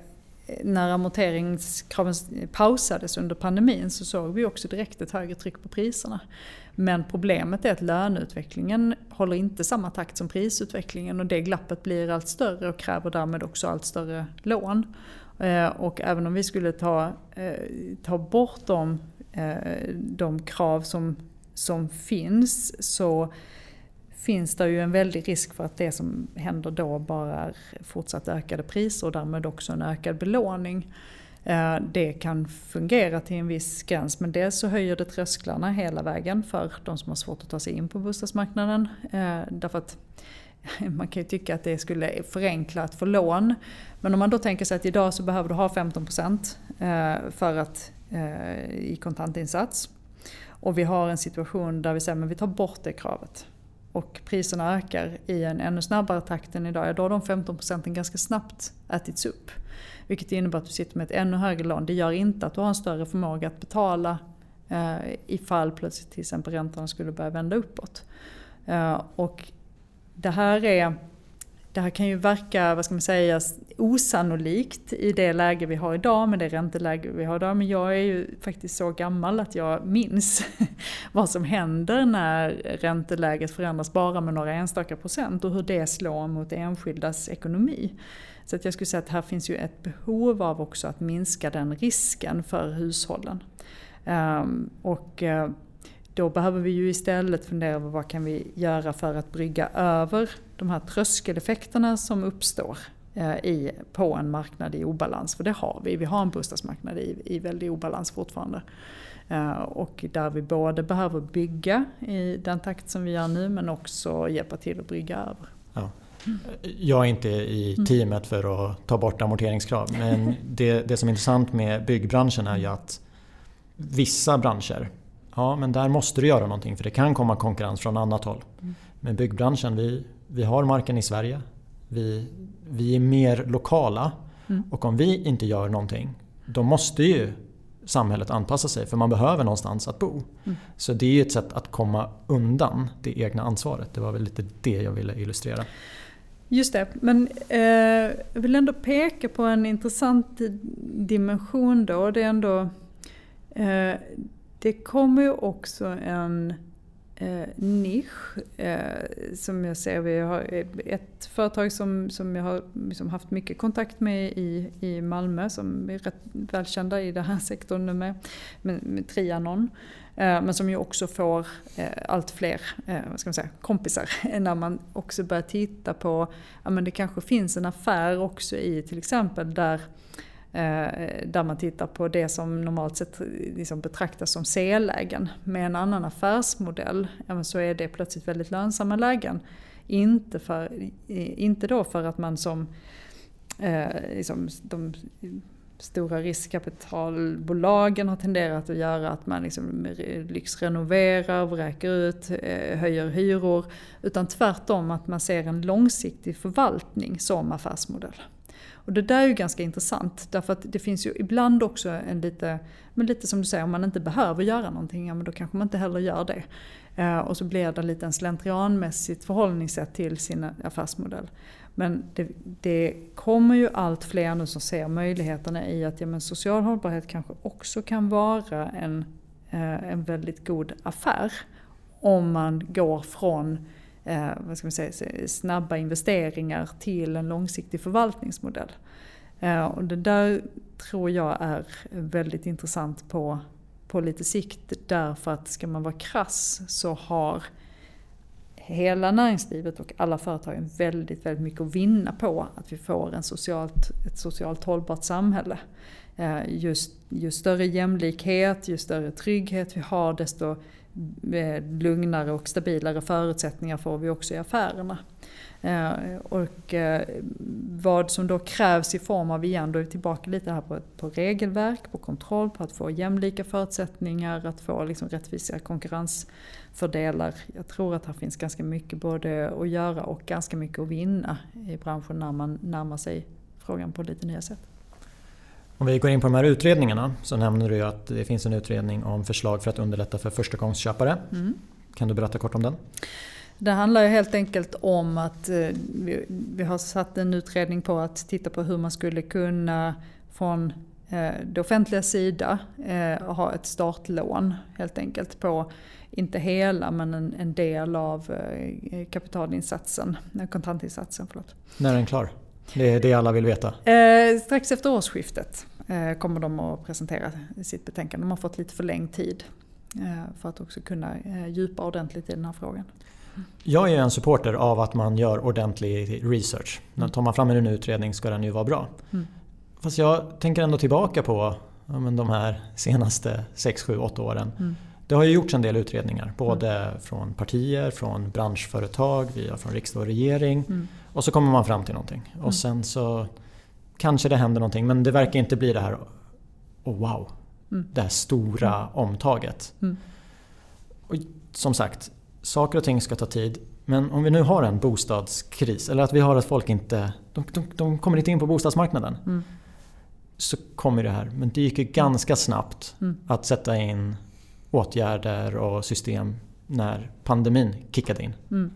när amorteringskraven pausades under pandemin så såg vi också direkt ett högre tryck på priserna. Men problemet är att löneutvecklingen håller inte samma takt som prisutvecklingen och det glappet blir allt större och kräver därmed också allt större lån. Eh, och även om vi skulle ta, eh, ta bort de, eh, de krav som, som finns så finns det ju en väldig risk för att det som händer då bara är fortsatt ökade priser och därmed också en ökad belåning. Eh, det kan fungera till en viss gräns men dels så höjer det trösklarna hela vägen för de som har svårt att ta sig in på bostadsmarknaden. Eh, därför att man kan ju tycka att det skulle förenkla att få lån. Men om man då tänker sig att idag så behöver du ha 15% eh, för att, i kontantinsats. Och vi har en situation där vi säger att vi tar bort det kravet och priserna ökar i en ännu snabbare takt än idag, ja då har de 15 procenten ganska snabbt ätits upp. Vilket innebär att du sitter med ett ännu högre lån. Det gör inte att du har en större förmåga att betala eh, ifall plötsligt till exempel räntorna skulle börja vända uppåt. Eh, och det här är det här kan ju verka, vad ska man säga, osannolikt i det läge vi har idag med det ränteläge vi har idag. Men jag är ju faktiskt så gammal att jag minns vad som händer när ränteläget förändras bara med några enstaka procent och hur det slår mot enskildas ekonomi. Så att jag skulle säga att här finns ju ett behov av också att minska den risken för hushållen. Ehm, och eh, då behöver vi ju istället fundera över vad kan vi göra för att brygga över de här tröskeleffekterna som uppstår eh, i, på en marknad i obalans. För det har vi. Vi har en bostadsmarknad i, i väldig obalans fortfarande. Eh, och där vi både behöver bygga i den takt som vi gör nu men också hjälpa till att brygga över. Ja. Jag är inte i mm. teamet för att ta bort amorteringskrav men det, det som är intressant med byggbranschen är ju att vissa branscher Ja, men där måste du göra någonting för det kan komma konkurrens från annat håll. Mm. Men byggbranschen, vi, vi har marken i Sverige. Vi, vi är mer lokala. Mm. Och om vi inte gör någonting, då måste ju samhället anpassa sig för man behöver någonstans att bo. Mm. Så det är ju ett sätt att komma undan det egna ansvaret. Det var väl lite det jag ville illustrera. Just det, men eh, jag vill ändå peka på en intressant dimension då. Det är ändå eh, det kommer ju också en eh, nisch eh, som jag ser. Vi har eh, ett företag som, som jag har liksom haft mycket kontakt med i, i Malmö som är rätt välkända i den här sektorn nu med, med, med Trianon. Eh, men som ju också får eh, allt fler eh, vad ska man säga, kompisar när man också börjar titta på, ja men det kanske finns en affär också i till exempel där Eh, där man tittar på det som normalt sett liksom betraktas som C-lägen. Med en annan affärsmodell så är det plötsligt väldigt lönsamma lägen. Inte, för, inte då för att man som eh, liksom de stora riskkapitalbolagen har tenderat att göra att man liksom lyxrenoverar, vräker ut, eh, höjer hyror. Utan tvärtom att man ser en långsiktig förvaltning som affärsmodell. Och det där är ju ganska intressant därför att det finns ju ibland också en lite, men lite som du säger, om man inte behöver göra någonting, ja men då kanske man inte heller gör det. Eh, och så blir det lite en slentrianmässigt förhållningssätt till sin affärsmodell. Men det, det, kommer ju allt fler nu som ser möjligheterna i att ja, men social hållbarhet kanske också kan vara en, eh, en väldigt god affär. Om man går från eh, vad ska man säga, snabba investeringar till en långsiktig förvaltningsmodell. Eh, och det där tror jag är väldigt intressant på, på lite sikt därför att ska man vara krass så har hela näringslivet och alla företagen väldigt, väldigt mycket att vinna på att vi får en socialt, ett socialt hållbart samhälle. Eh, Just, ju större jämlikhet, ju större trygghet vi har desto eh, lugnare och stabilare förutsättningar får vi också i affärerna. Eh, och vad som då krävs i form av, igen, då är vi tillbaka lite här på, på regelverk, på kontroll, på att få jämlika förutsättningar, att få liksom rättvisa konkurrensfördelar. Jag tror att här finns ganska mycket både att göra och ganska mycket att vinna i branschen när man närmar sig frågan på lite nya sätt. Om vi går in på de här utredningarna så nämner du att det finns en utredning om förslag för att underlätta för förstagångsköpare. Mm. Kan du berätta kort om den? Det handlar ju helt enkelt om att eh, vi, har satt en utredning på att titta på hur man skulle kunna från eh, det offentliga sida eh, ha ett startlån helt enkelt på, inte hela men en, en del av kapitalinsatsen, kontantinsatsen. Förlåt. När är den klar? Det är det alla vill veta. Eh, strax efter årsskiftet eh, kommer de att presentera sitt betänkande. De har fått lite förlängd tid eh, för att också kunna eh, djupa ordentligt i den här frågan. Jag är en supporter av att man gör ordentlig research. När tar man fram en utredning ska den ju vara bra. Mm. Fast jag tänker ändå tillbaka på ja, men de här senaste 6, 7, 8 åren. Mm. Det har ju gjorts en del utredningar, både mm. från partier, från branschföretag, via från riksdag och regering. Mm. Och så kommer man fram till någonting. Och mm. sen så kanske det händer någonting men det verkar inte bli det här oh wow, mm. det här stora mm. omtaget. Och som sagt, saker och ting ska ta tid. Men om vi nu har en bostadskris eller att vi har att folk inte de, de, de kommer inte in på bostadsmarknaden. Mm. Så kommer det här. Men det gick ju ganska snabbt mm. att sätta in åtgärder och system när pandemin kickade in. Mm.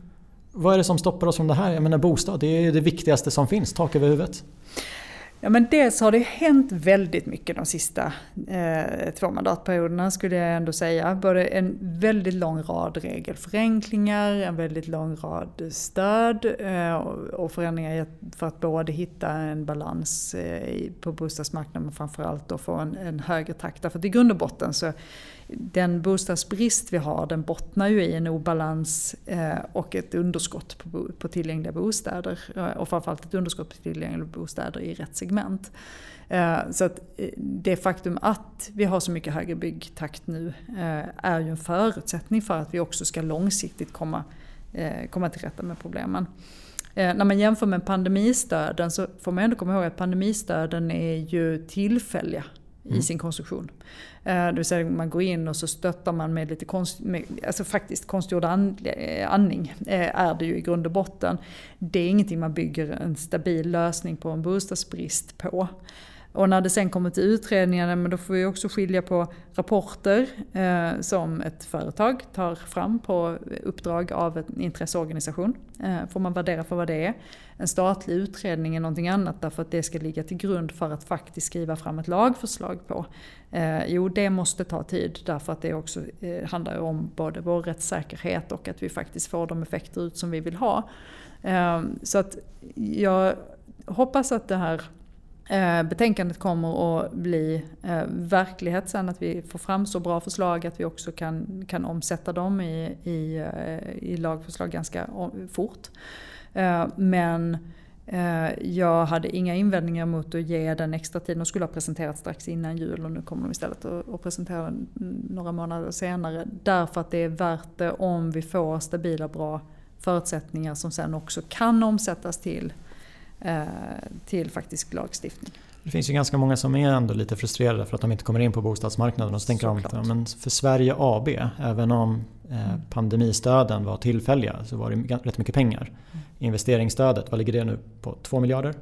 Vad är det som stoppar oss från det här? Jag menar bostad, det är det viktigaste som finns, tak över huvudet. Ja men dels har det hänt väldigt mycket de sista eh, två mandatperioderna skulle jag ändå säga. Både en väldigt lång rad regelförenklingar, en väldigt lång rad stöd eh, och förändringar för att både hitta en balans eh, på bostadsmarknaden men framförallt då få en, en högre takt. Därför att i grund och botten så den bostadsbrist vi har den bottnar ju i en obalans eh, och ett underskott på, på tillgängliga bostäder. Eh, och framförallt ett underskott på tillgängliga bostäder i rätt segment. Eh, så att det faktum att vi har så mycket högre byggtakt nu är ju en förutsättning för att vi också ska långsiktigt komma, komma till rätta med problemen. När man jämför med pandemistöden så får man ändå komma ihåg att pandemistöden är ju tillfälliga mm. i sin konstruktion. Eh, det vill säga man går in och så stöttar man med lite konst, med, alltså faktiskt konstgjord eh, andning eh, är det ju i grund och botten. Det är ingenting man bygger en stabil lösning på en bostadsbrist på. Och när det sen kommer till utredningarna, men då får vi också skilja på rapporter eh, som ett företag tar fram på uppdrag av en intresseorganisation. Eh, får man värdera för vad det är. En statlig utredning är någonting annat därför att det ska ligga till grund för att faktiskt skriva fram ett lagförslag på. Eh, jo, det måste ta tid därför att det också eh, handlar om både vår rättssäkerhet och att vi faktiskt får de effekter ut som vi vill ha. Eh, så att jag hoppas att det här Eh, betänkandet kommer att bli eh, verklighet sen, att vi får fram så bra förslag att vi också kan, kan omsätta dem i, i, eh, i lagförslag ganska fort. Eh, men eh, jag hade inga invändningar mot att ge den extra tiden. De skulle ha presenterat strax innan jul och nu kommer de istället att presentera några månader senare. Därför att det är värt det om vi får stabila bra förutsättningar som sen också kan omsättas till Eh, till faktisk lagstiftning. Det finns ju ganska många som är ändå lite frustrerade för att de inte kommer in på bostadsmarknaden. Och så tänker Såklart. de men för Sverige AB, även om eh, mm. pandemistöden var tillfälliga så var det rätt mycket pengar. Mm. Investeringsstödet, vad ligger det nu på? 2 miljarder?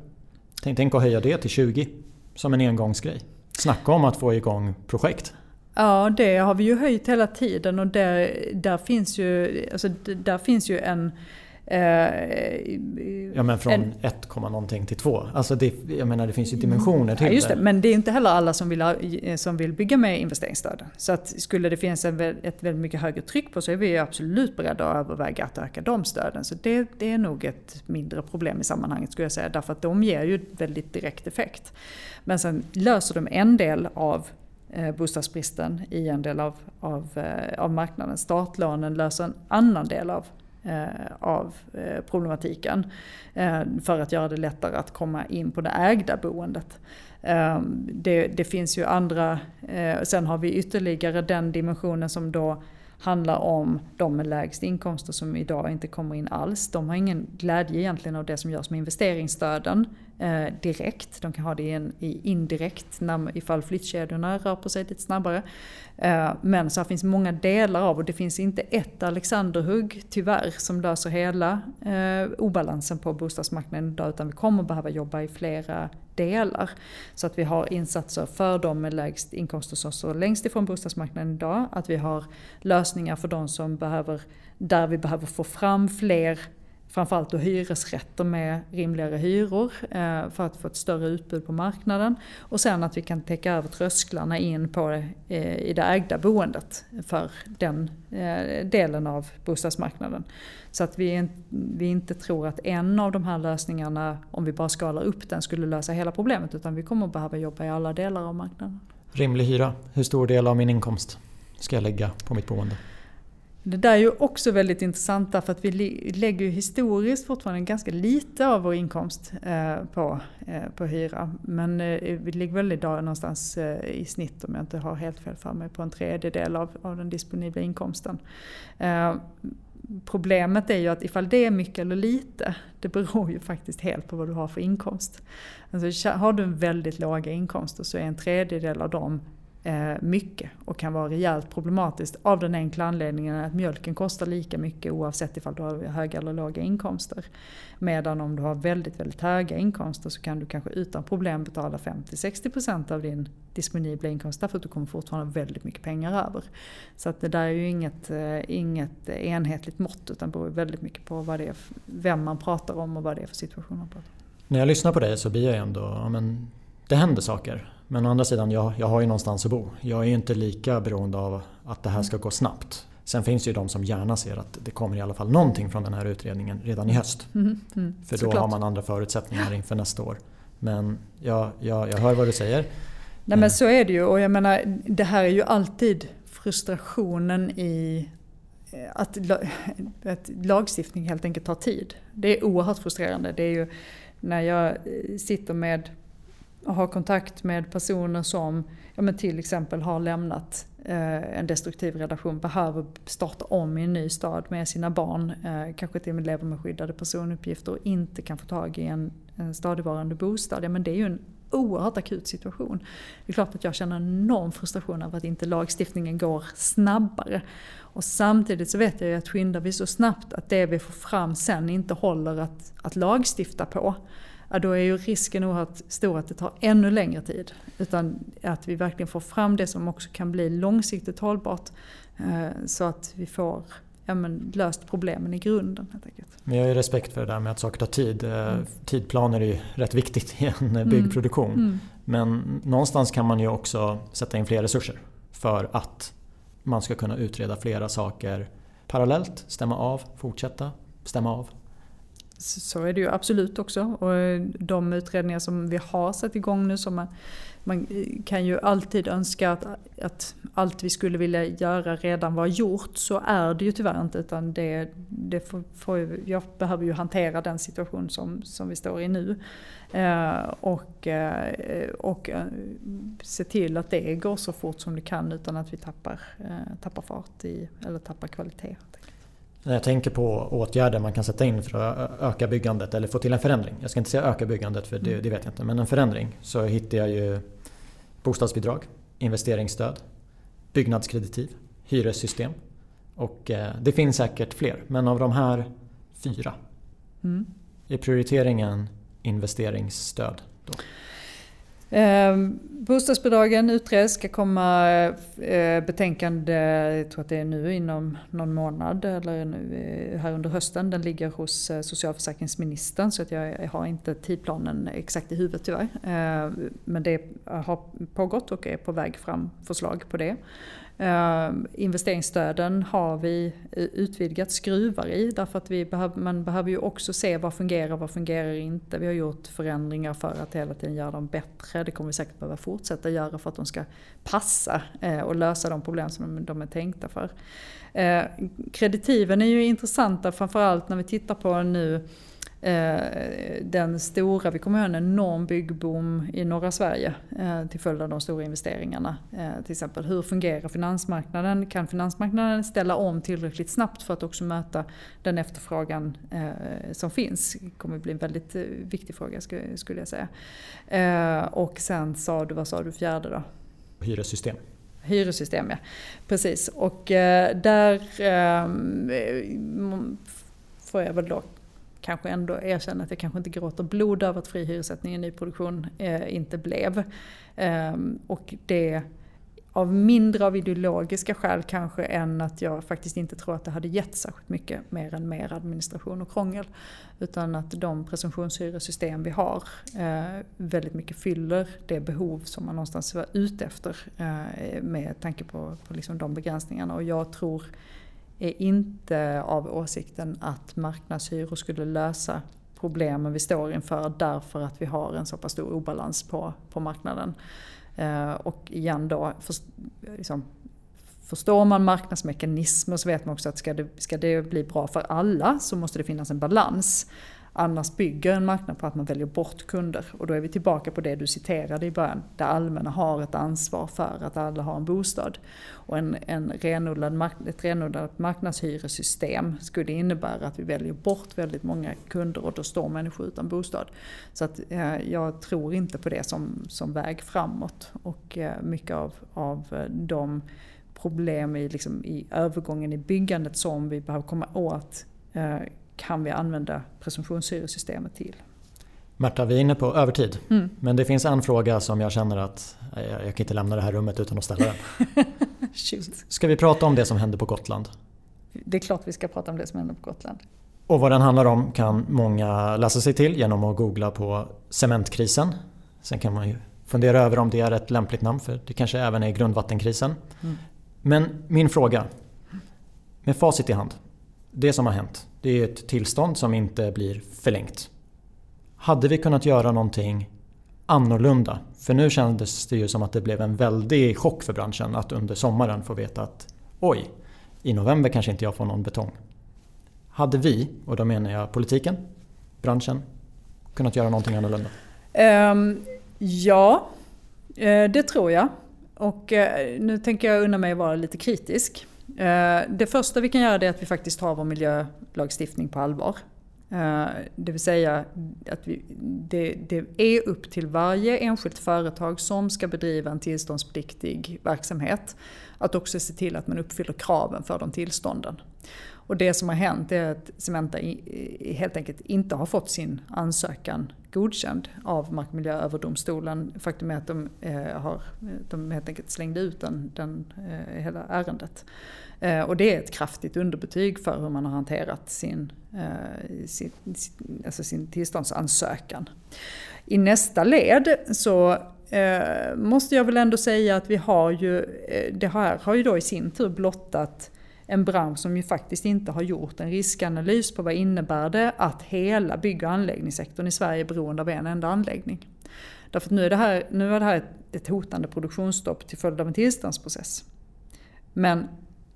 Tänk, tänk att höja det till 20 som en engångsgrej. Snacka om att få igång projekt. Ja, det har vi ju höjt hela tiden och där, där, finns, ju, alltså, där finns ju en Eh, ja men från en, 1, någonting till 2. Alltså det, jag menar det finns ju dimensioner till ja, just det. det. Men det är inte heller alla som vill, som vill bygga med investeringsstöd. Så att skulle det finnas en, ett väldigt mycket högre tryck på så är vi absolut beredda att överväga att öka de stöden. Så det, det är nog ett mindre problem i sammanhanget skulle jag säga. Därför att de ger ju väldigt direkt effekt. Men sen löser de en del av eh, bostadsbristen i en del av, av, av marknaden. Startlånen löser en annan del av Eh, av eh, problematiken. Eh, för att göra det lättare att komma in på det ägda boendet. Ehm, det, det finns ju andra, sen har vi ytterligare den dimensionen som då handlar om de med lägst inkomster som idag inte kommer in alls. De har ingen glädje egentligen av det som görs med investeringsstöden eh, direkt. De kan ha det in, i indirekt när, ifall flyttkedjorna rör på sig lite snabbare. Eh, men så finns många delar av och det finns inte ett Alexanderhugg tyvärr som löser hela eh, obalansen på bostadsmarknaden idag utan vi kommer behöva jobba i flera delar. Så att vi har insatser för de med lägst inkomster som står längst ifrån bostadsmarknaden idag. Att vi har lösningar för de som behöver, där vi behöver få fram fler framförallt då hyresrätter med rimligare hyror eh, för att få ett större utbud på marknaden. Och sen att vi kan täcka över trösklarna in på eh, i det ägda boendet för den eh, delen av bostadsmarknaden. Så att vi, vi inte tror att en av de här lösningarna, om vi bara skalar upp den, skulle lösa hela problemet utan vi kommer behöva jobba i alla delar av marknaden. Rimlig hyra, hur stor del av min inkomst ska jag lägga på mitt boende? Det där är ju också väldigt intressant därför att vi lägger ju historiskt fortfarande ganska lite av vår inkomst eh, på, eh, på hyra. Men eh, vi ligger väl idag någonstans i snitt, om jag inte har helt fel för mig, på en tredjedel av, av den disponibla inkomsten. Problemet är ju att ifall det är mycket eller lite, det beror ju faktiskt helt på vad du har för inkomst. Alltså, har du en väldigt låga inkomster så är en tredjedel av dem Eh, mycket och kan vara rejält problematiskt av den enkla anledningen att mjölken kostar lika mycket oavsett ifall du har höga eller låga inkomster. Medan om du har väldigt, väldigt höga inkomster så kan du kanske utan problem betala 50-60% av din disponibla inkomst därför att du kommer fortfarande ha väldigt mycket pengar över. Så att det där är ju inget, eh, inget enhetligt mått utan beror väldigt mycket på vad det är, vem man pratar om och vad det är för situation man pratar om. När jag lyssnar på dig så blir jag ändå, ja, men det händer saker. Men å andra sidan, jag, jag har ju någonstans att bo. Jag är ju inte lika beroende av att det här ska gå snabbt. Sen finns det ju de som gärna ser att det kommer i alla fall någonting från den här utredningen redan i höst. Mm, mm, För då såklart. har man andra förutsättningar inför nästa år. Men jag, jag, jag hör vad du säger. Nej men så är det ju och jag menar det här är ju alltid frustrationen i eh, att, att lagstiftning helt enkelt tar tid. Det är oerhört frustrerande. Det är ju när jag eh, sitter med och ha kontakt med personer som ja, men till exempel har lämnat eh, en destruktiv relation, behöver starta om i en ny stad med sina barn, eh, kanske till och med lever med skyddade personuppgifter och inte kan få tag i en, en stadigvarande bostad. Ja, men det är ju en oerhört akut situation. Det är klart att jag känner enorm frustration över att inte lagstiftningen går snabbare. Och samtidigt så vet jag ju att skyndar vi så snabbt att det vi får fram sen inte håller att, att lagstifta på ja, då är ju risken oerhört stor att det tar ännu längre tid. Utan att vi verkligen får fram det som också kan bli långsiktigt hållbart. Eh, så att vi får ja, men, löst problemen i grunden helt enkelt. Men jag har ju respekt för det där med att saker tar tid. Eh, mm. Tidplaner är ju rätt viktigt i en mm. byggproduktion. Mm. Men någonstans kan man ju också sätta in fler resurser för att man ska kunna utreda flera saker parallellt, stämma av, fortsätta, stämma av, så är det ju absolut också. Och eh, de utredningar som vi har satt igång nu, som man, man eh, kan ju alltid önska att, att, allt vi skulle vilja göra redan var gjort. Så är det ju tyvärr inte. Utan det, det får, får, jag behöver ju hantera den situation som, som vi står i nu. Eh, och, eh, och eh, se till att det går så fort som det kan utan att vi tappar, eh, tappar fart i, eller tappar kvalitet. När jag tänker på åtgärder man kan sätta in för att öka byggandet eller få till en förändring. Jag ska inte säga öka byggandet för det, mm. det vet jag inte. Men en förändring. Så hittar jag ju bostadsbidrag, investeringsstöd, byggnadskreditiv, hyressystem. Och eh, det finns säkert fler. Men av de här fyra mm. är prioriteringen investeringsstöd. Då? Eh, bostadsbidragen utreds, ska komma eh, betänkande, jag tror att det är nu inom någon månad eller nu, eh, här under hösten. Den ligger hos eh, socialförsäkringsministern så att jag, jag har inte tidplanen exakt i huvudet tyvärr. Eh, men det har pågått och är på väg fram förslag på det. Eh, investeringsstöden har vi eh, utvidgat skruvar i därför att vi behöv, man behöver ju också se vad fungerar och vad fungerar inte. Vi har gjort förändringar för att hela tiden göra dem bättre. Det kommer vi säkert behöva fortsätta göra för att de ska passa eh, och lösa de problem som de är tänkta för. Eh, kreditiven är ju intressanta framförallt när vi tittar på nu den stora, vi kommer att ha en enorm byggboom i norra Sverige eh, till följd av de stora investeringarna. Eh, till exempel hur fungerar finansmarknaden? Kan finansmarknaden ställa om tillräckligt snabbt för att också möta den efterfrågan som finns? Det kommer att bli en väldigt viktig fråga skulle jag säga. Och sen sa du, vad sa du fjärde då? Hyressystem. Hyressystem ja, precis. Och där får jag väl då kanske ändå erkänna att jag kanske inte gråter blod över att fri hyressättning i nyproduktion eh, inte blev. Eh, och det av mindre av ideologiska skäl kanske än att jag faktiskt inte tror att det hade gett särskilt mycket mer än mer administration och krångel. Utan att de presumtionshyressystem vi har eh, väldigt mycket fyller det behov som man någonstans var ute efter eh, med tanke på, på liksom de begränsningarna. Och jag tror är inte av åsikten att marknadshyror skulle lösa problemen vi står inför därför att vi har en så pass stor obalans på, på marknaden. Eh, och igen då, för, liksom, förstår man marknadsmekanismer så vet man också att ska det, ska det bli bra för alla så måste det finnas en balans. Annars bygger en marknad på att man väljer bort kunder. Och då är vi tillbaka på det du citerade i början. Det allmänna har ett ansvar för att alla har en bostad. Och en, en renodlad, ett renodlat marknadshyresystem skulle innebära att vi väljer bort väldigt många kunder och då står människor utan bostad. Så att, eh, jag tror inte på det som, som väg framåt. Och eh, mycket av, av eh, de problem i, liksom, i övergången i byggandet som vi behöver komma åt eh, kan vi använda presumtionshyresystemet till. Märta, vi är inne på övertid. Mm. Men det finns en fråga som jag känner att jag, jag kan inte lämna det här rummet utan att ställa den. ska vi prata om det som händer på Gotland? Det är klart vi ska prata om det som händer på Gotland. Och vad den handlar om kan många läsa sig till genom att googla på cementkrisen. Sen kan man ju fundera över om det är ett lämpligt namn för det kanske även är grundvattenkrisen. Mm. Men min fråga, med facit i hand. Det som har hänt, det är ett tillstånd som inte blir förlängt. Hade vi kunnat göra någonting annorlunda? För nu kändes det ju som att det blev en väldig chock för branschen att under sommaren få veta att oj, i november kanske inte jag får någon betong. Hade vi, och då menar jag politiken, branschen, kunnat göra någonting annorlunda? Um, ja, eh, det tror jag. Och eh, nu tänker jag unna mig att vara lite kritisk. Eh, det första vi kan göra är att vi faktiskt tar vår miljölagstiftning på allvar. Eh, det vill säga att vi, det, det, är upp till varje enskilt företag som ska bedriva en tillståndspliktig verksamhet att också se till att man uppfyller kraven för de tillstånden. Och det som har hänt är att Cementa helt enkelt inte har fått sin ansökan godkänd av Mark och miljööverdomstolen. Faktum är att de, eh, har, de helt enkelt slängde ut den, den, eh, hela ärendet. Eh, och det är ett kraftigt underbetyg för hur man har hanterat sin, eh, sin, alltså sin tillståndsansökan. I nästa led så eh, måste jag väl ändå säga att vi har ju, eh, det här har ju då i sin tur blottat en bransch som ju faktiskt inte har gjort en riskanalys på vad innebär det att hela bygg och anläggningssektorn i Sverige är beroende av en enda anläggning. Därför att nu är det här, nu är det här ett hotande produktionsstopp till följd av en tillståndsprocess. Men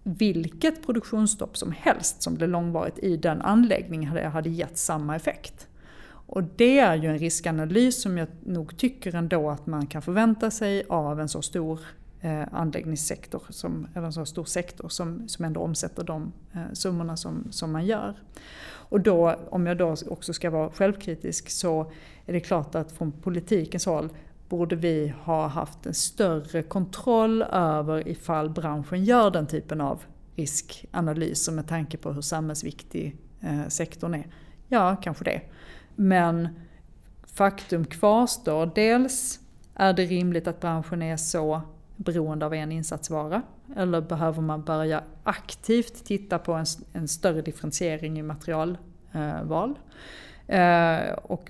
vilket produktionsstopp som helst som blev långvarigt i den anläggningen hade, hade gett samma effekt. Och det är ju en riskanalys som jag nog tycker ändå att man kan förvänta sig av en så stor Eh, anläggningssektor, som, eller en så stor sektor som, som ändå omsätter de eh, summorna som, som man gör. Och då, om jag då också ska vara självkritisk så är det klart att från politikens håll borde vi ha haft en större kontroll över ifall branschen gör den typen av riskanalyser med tanke på hur samhällsviktig eh, sektorn är. Ja, kanske det. Men faktum kvarstår. Dels är det rimligt att branschen är så beroende av en insatsvara? Eller behöver man börja aktivt titta på en, en större differentiering i materialval? Eh, eh, och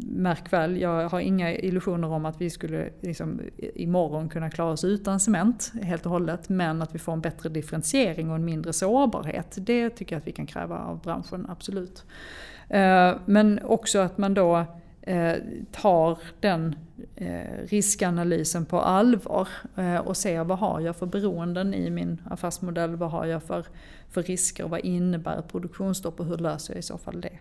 märk väl, jag har inga illusioner om att vi skulle liksom, imorgon kunna klara oss utan cement helt och hållet. Men att vi får en bättre differentiering och en mindre sårbarhet, det tycker jag att vi kan kräva av branschen, absolut. Eh, men också att man då Eh, tar den eh, riskanalysen på allvar eh, och ser vad har jag för beroenden i min affärsmodell, vad har jag för, för risker, vad innebär produktionsstopp och hur löser jag i så fall det?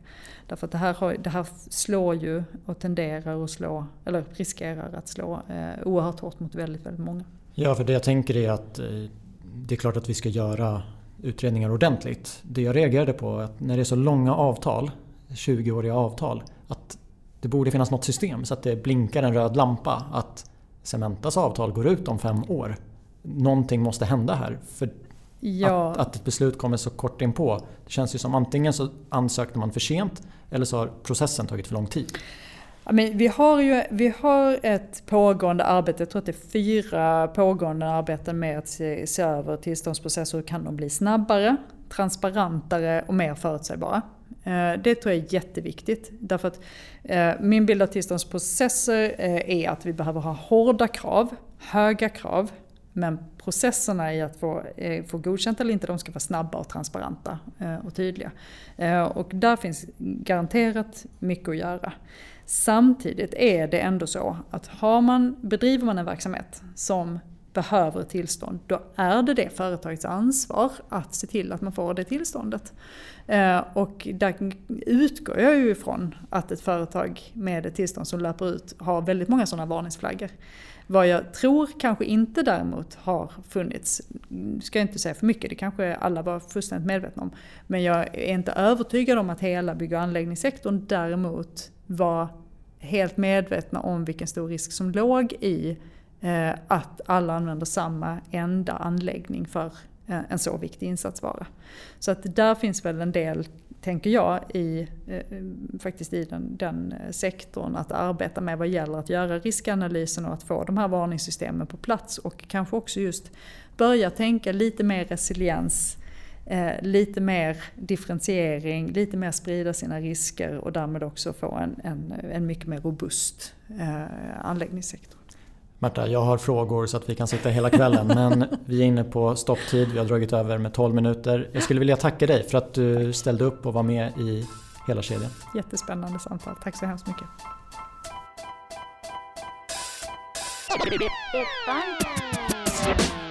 Därför att det här, har, det här slår ju och tenderar att slå, eller riskerar att slå eh, oerhört hårt mot väldigt, väldigt många. Ja, för det jag tänker är att eh, det är klart att vi ska göra utredningar ordentligt. Det jag reagerade på är att när det är så långa avtal, 20-åriga avtal, att det borde finnas något system så att det blinkar en röd lampa att Cementas avtal går ut om fem år. Någonting måste hända här. För ja. att, att ett beslut kommer så kort inpå. Det känns ju som antingen så ansökte man för sent eller så har processen tagit för lång tid. Men vi, har ju, vi har ett pågående arbete, jag tror att det är fyra pågående arbeten med att se, se över tillståndsprocesser. Hur kan de bli snabbare, transparentare och mer förutsägbara? Eh, det tror jag är jätteviktigt. Därför att eh, min bild av tillståndsprocesser eh, är att vi behöver ha hårda krav, höga krav. Men processerna i att få, få godkänt eller inte, de ska vara snabba och transparenta och tydliga. Och där finns garanterat mycket att göra. Samtidigt är det ändå så att har man, bedriver man en verksamhet som behöver ett tillstånd, då är det det företagets ansvar att se till att man får det tillståndet. Eh, och där utgår jag ju ifrån att ett företag med ett tillstånd som löper ut har väldigt många sådana varningsflaggor. Vad jag tror kanske inte däremot har funnits, ska jag inte säga för mycket, det kanske alla var fullständigt medvetna om. Men jag är inte övertygad om att hela bygg och anläggningssektorn däremot var helt medvetna om vilken stor risk som låg i eh, att alla använder samma enda anläggning för Eh, en så viktig insatsvara. Så att där finns väl en del, tänker jag, i, eh, faktiskt i den, den eh, sektorn att arbeta med vad gäller att göra riskanalysen och att få de här varningssystemen på plats och kanske också just börja tänka lite mer resiliens lite mer differentiering, lite mer sprida sina risker och därmed också få en, en, en mycket mer robust eh, anläggningssektor. Märta, jag har frågor så att vi kan sitta hela kvällen men vi är inne på stopptid, vi har dragit över med 12 minuter. Jag skulle vilja tacka dig för att du ställde upp och var med i hela kedjan. Jättespännande samtal, tack så hemskt mycket. It's